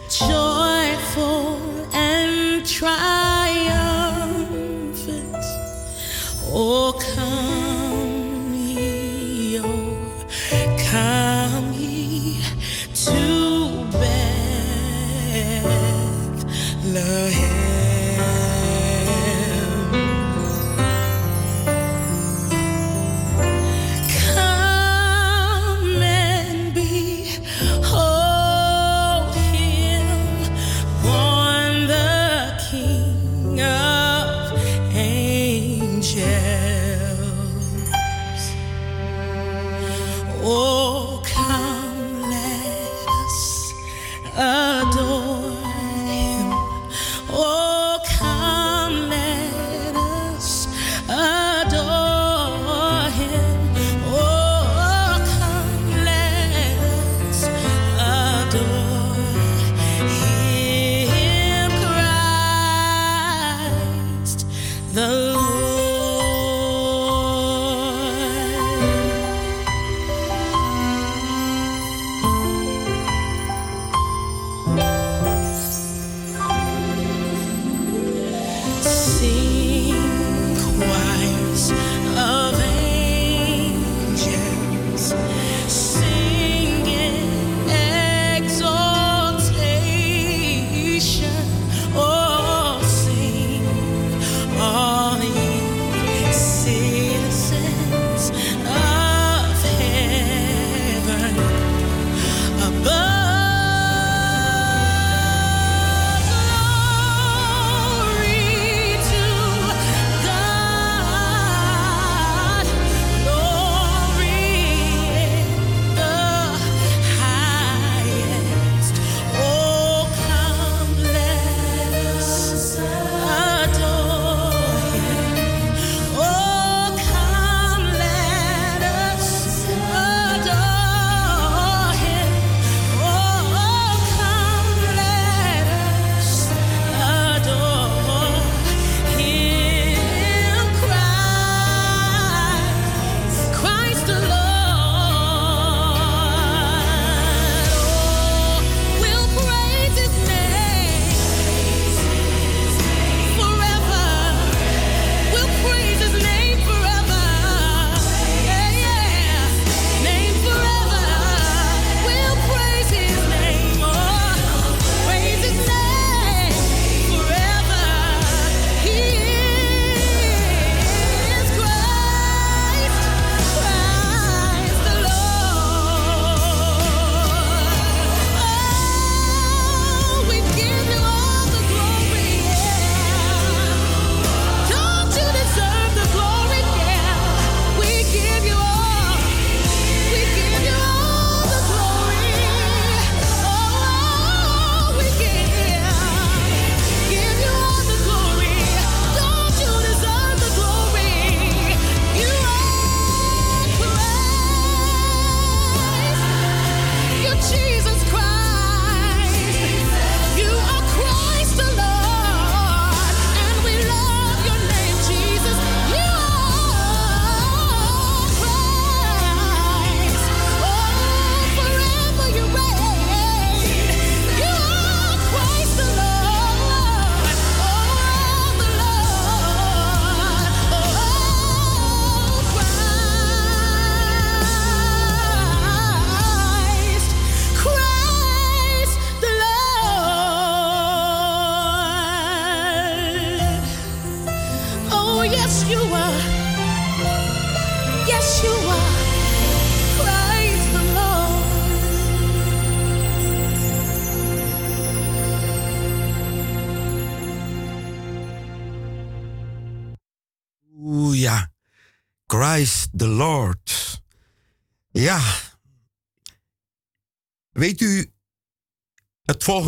joyful and triumphant. Oh,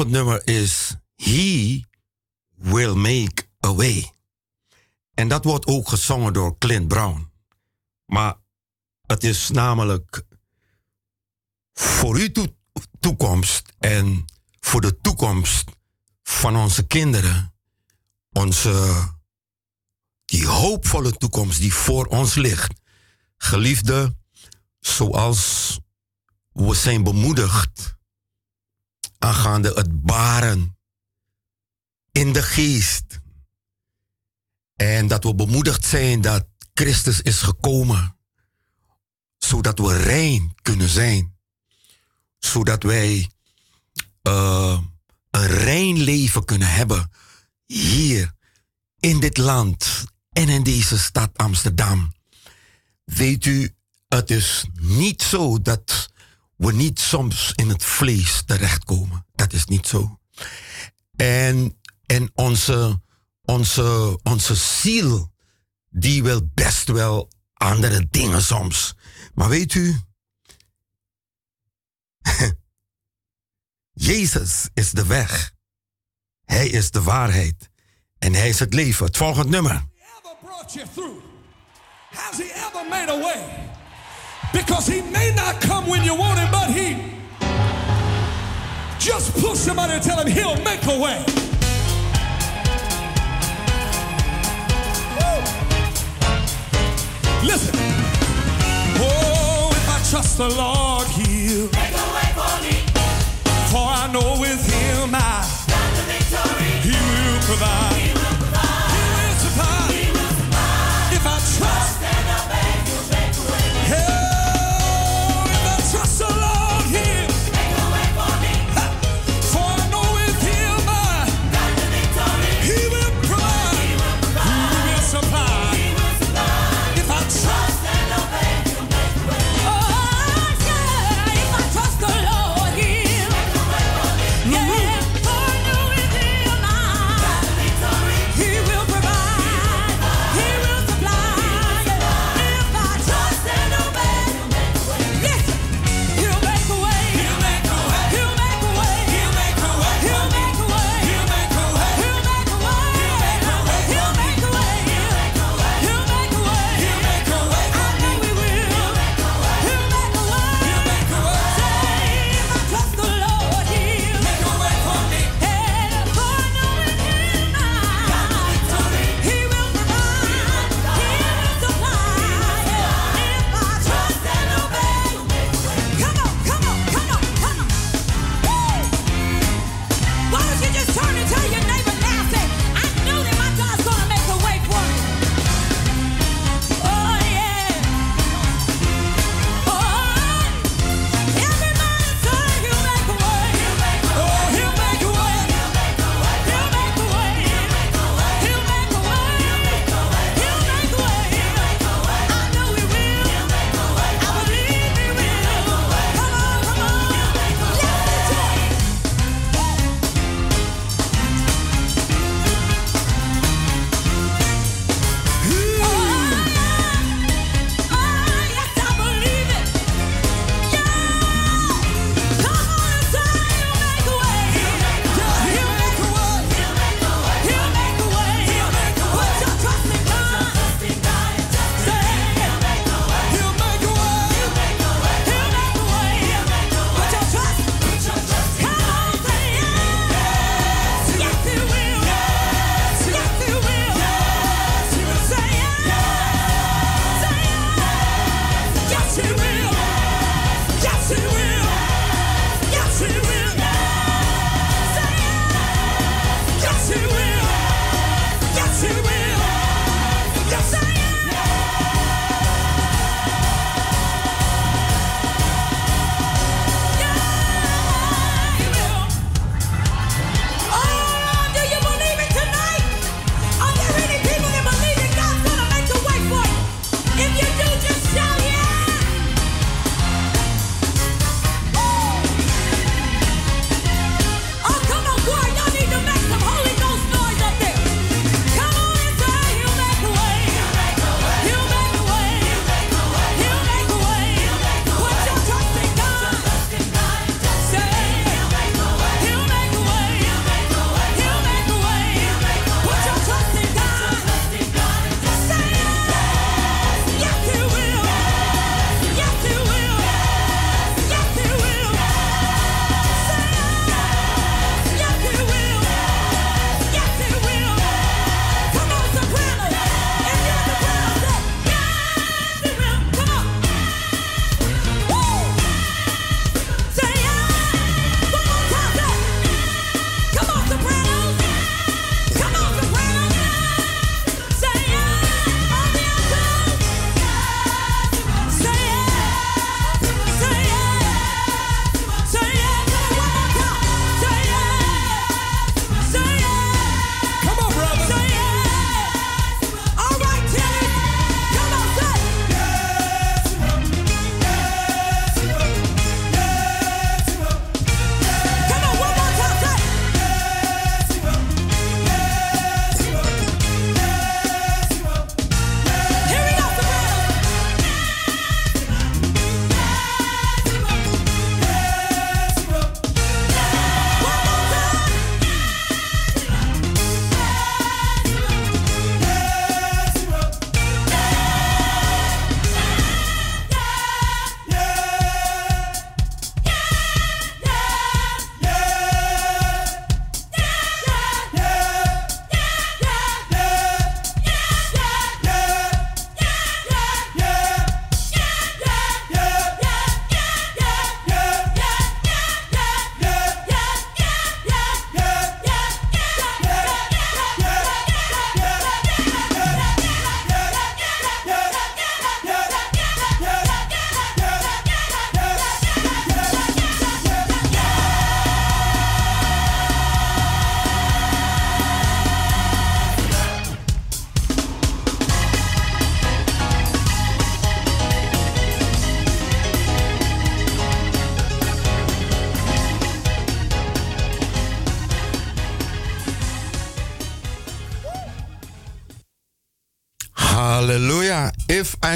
nummer is He will make a way. En dat wordt ook gezongen door Clint Brown. Maar het is namelijk voor uw toe- toekomst en voor de toekomst van onze kinderen, onze die hoopvolle toekomst die voor ons ligt. Geliefde, zoals we zijn bemoedigd aangaande het baren in de geest. En dat we bemoedigd zijn dat Christus is gekomen, zodat we rein kunnen zijn. Zodat wij eh, een rein leven kunnen hebben hier in dit land en in deze stad Amsterdam. Weet u, het is niet zo dat we niet soms in het vlees terechtkomen. Dat is niet zo. En, en onze, onze, onze ziel, die wil best wel andere dingen soms. Maar weet u, Jezus is de weg. Hij is de waarheid. En hij is het leven. Het volgende nummer. Has he ever made a? Because he may not come when you want him, but he. Just push somebody and tell him he'll make a way. Woo. Listen. Oh, if I trust the Lord, he'll make a way for me. For I know with him I got the victory. He will provide. He will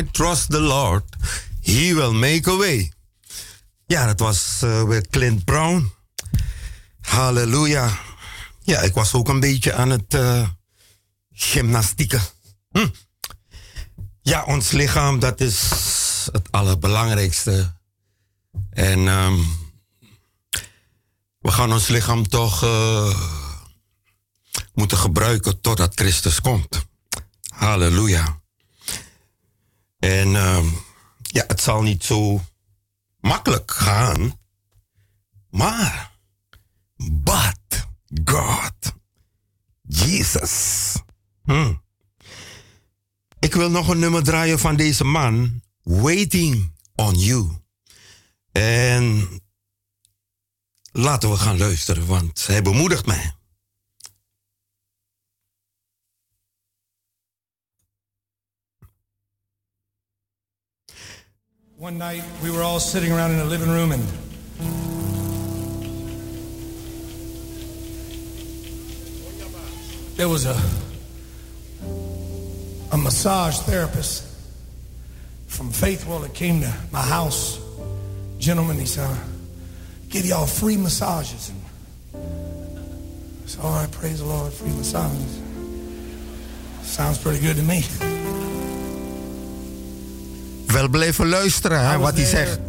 trust the Lord, He will make a way. Ja, dat was uh, weer Clint Brown. Halleluja. Ja, ik was ook een beetje aan het uh, gymnastieken. Hm. Ja, ons lichaam, dat is het allerbelangrijkste. En um, we gaan ons lichaam toch uh, moeten gebruiken totdat Christus komt. Halleluja. En um, ja, het zal niet zo makkelijk gaan. Maar, but God, Jesus. Hm. Ik wil nog een nummer draaien van deze man, Waiting on You. En laten we gaan luisteren, want hij bemoedigt mij. One night we were all sitting around in the living room and there was a a massage therapist from Faithwell that came to my house. Gentleman, he said, give y'all free massages. And I praise the Lord, free massages. Sounds pretty good to me. Wel blijven luisteren, hè, wat hij zegt.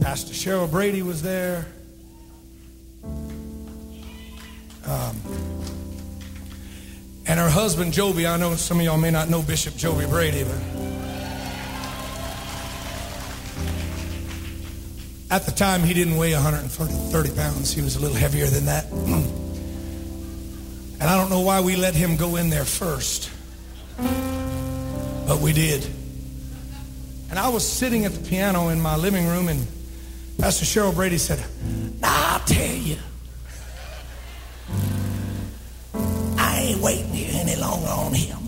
Pastor Cheryl Brady was there. Um, and her husband, Joby, I know some of y'all may not know Bishop Joby Brady, but at the time he didn't weigh 130 pounds. He was a little heavier than that. and I don't know why we let him go in there first, but we did. And I was sitting at the piano in my living room, and Pastor Cheryl Brady said, Now I'll tell you. I ain't waiting here any longer on him.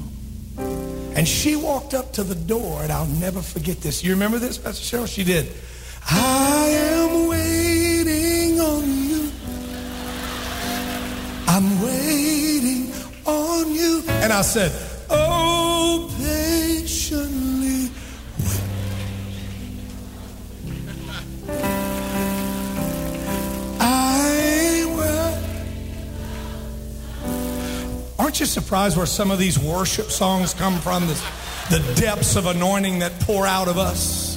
And she walked up to the door, and I'll never forget this. You remember this, Pastor Cheryl? She did. I am waiting on you. I'm waiting on you. And I said, Oh, patiently wait. I will. Aren't you surprised where some of these worship songs come from? The, the depths of anointing that pour out of us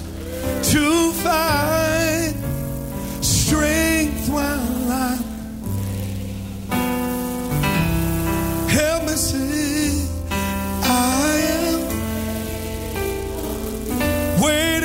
to find strength while I'm. Help me see, I Wait.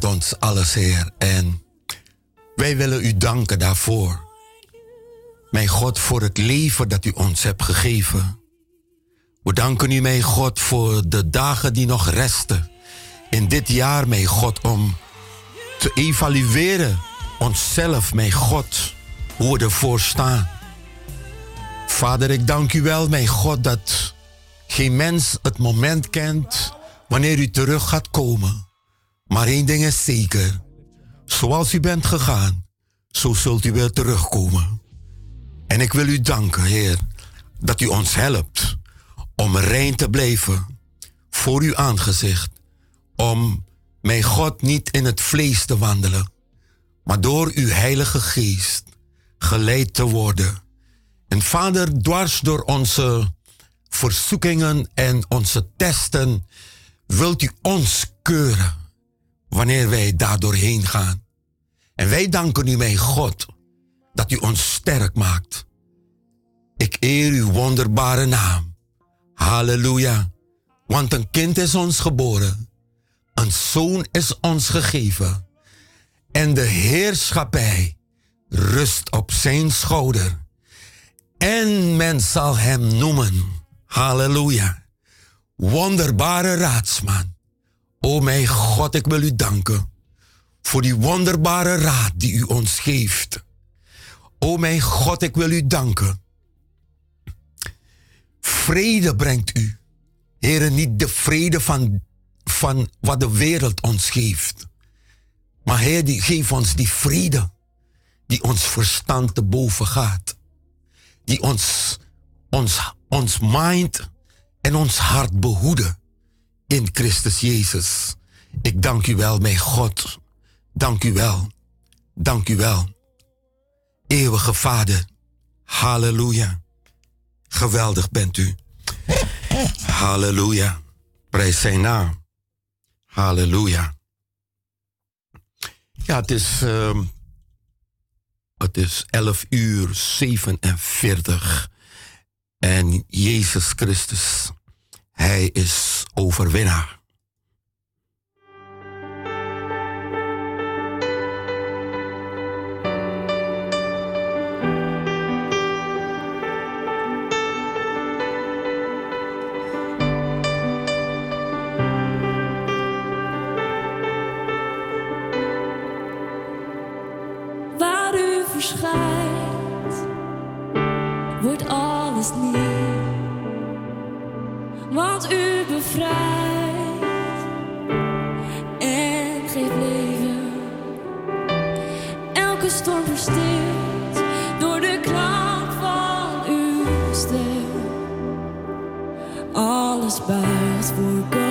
Bent ons alles, Heer. En wij willen u danken daarvoor. Mijn God, voor het leven dat u ons hebt gegeven. We danken u, mijn God, voor de dagen die nog resten. In dit jaar, mijn God, om te evalueren onszelf, mijn God, hoe we ervoor staan. Vader, ik dank u wel, mijn God, dat geen mens het moment kent wanneer u terug gaat komen. Maar één ding is zeker. Zoals u bent gegaan, zo zult u weer terugkomen. En ik wil u danken, Heer, dat u ons helpt om rein te blijven voor uw aangezicht. Om, mijn God, niet in het vlees te wandelen, maar door uw Heilige Geest geleid te worden. En Vader, dwars door onze verzoekingen en onze testen, wilt u ons keuren wanneer wij daar doorheen gaan. En wij danken u, mijn God, dat u ons sterk maakt. Ik eer uw wonderbare naam. Halleluja. Want een kind is ons geboren. Een zoon is ons gegeven. En de heerschappij rust op zijn schouder. En men zal hem noemen. Halleluja. Wonderbare raadsman. O mijn God, ik wil u danken voor die wonderbare raad die u ons geeft. O mijn God, ik wil u danken. Vrede brengt u. Heren, niet de vrede van, van wat de wereld ons geeft. Maar Heer, die, geef ons die vrede die ons verstand te boven gaat. Die ons, ons, ons mind en ons hart behoeden in Christus Jezus. Ik dank u wel, mijn God. Dank u wel. Dank u wel. Eeuwige Vader. Halleluja. Geweldig bent u. Halleluja. Prijs zijn naam. Halleluja. Ja, het is, ehm, het is 11 uur 47. En Jezus Christus, Hij is overwinnaar. U bevrijdt en geeft leven. Elke storm verstilt door de klank van uw stem. Alles buigt voor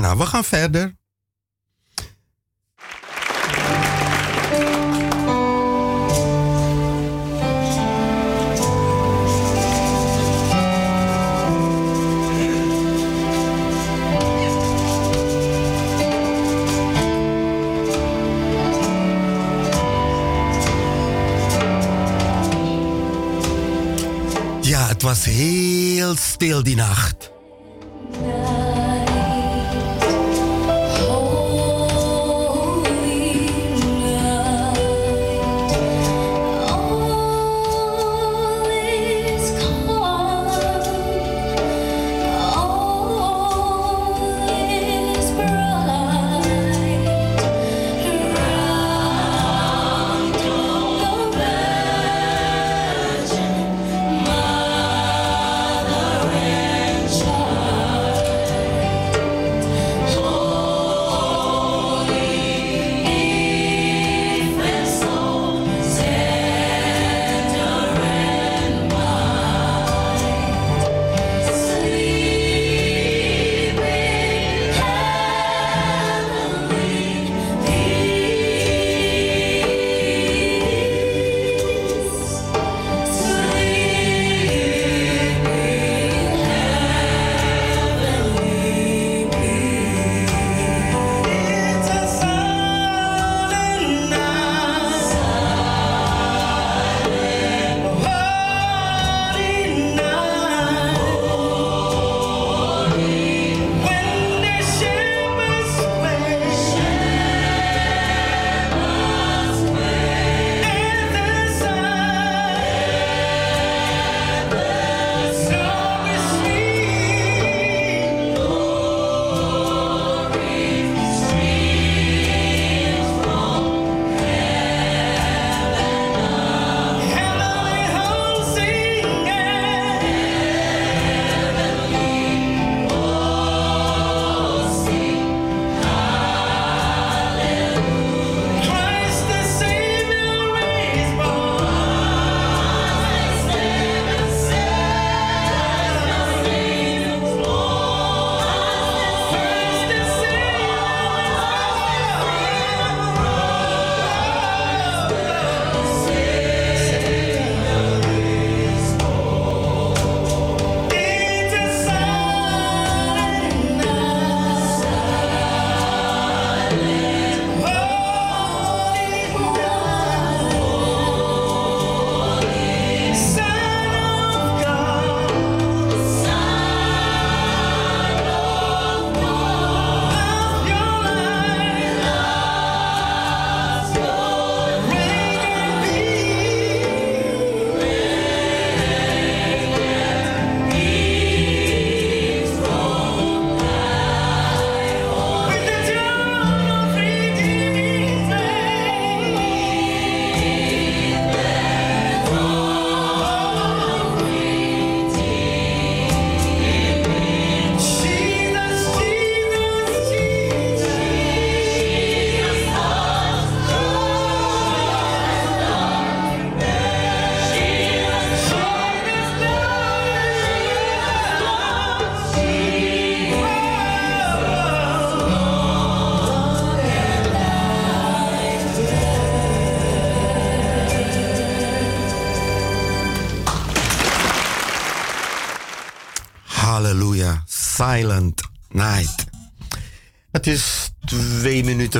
bijna. We gaan verder. het was heel stil die nacht.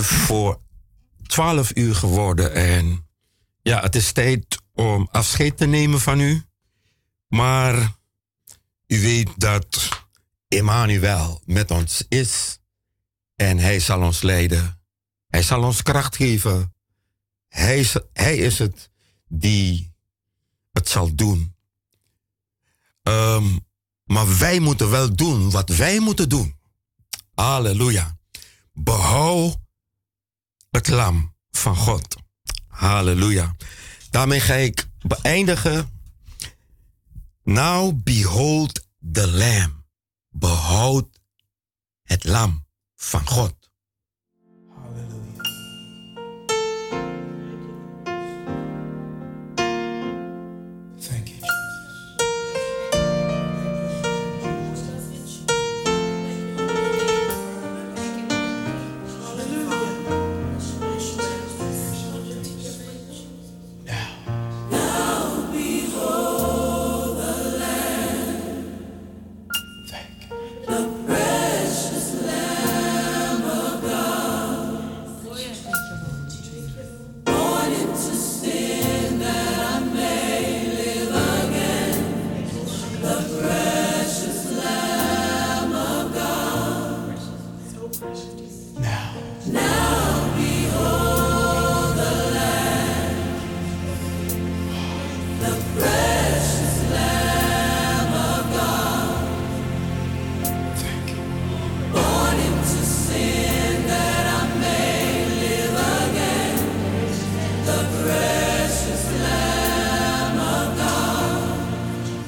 Voor twaalf uur geworden. En ja, het is tijd om afscheid te nemen van u. Maar u weet dat Emmanuel met ons is. En hij zal ons leiden. Hij zal ons kracht geven. Hij is, hij is het die het zal doen. Ehm, maar wij moeten wel doen wat wij moeten doen. Halleluja. Behoud het lam van God. Halleluja. Daarmee ga ik beëindigen. Now behold the lamb. Behoud het lam van God.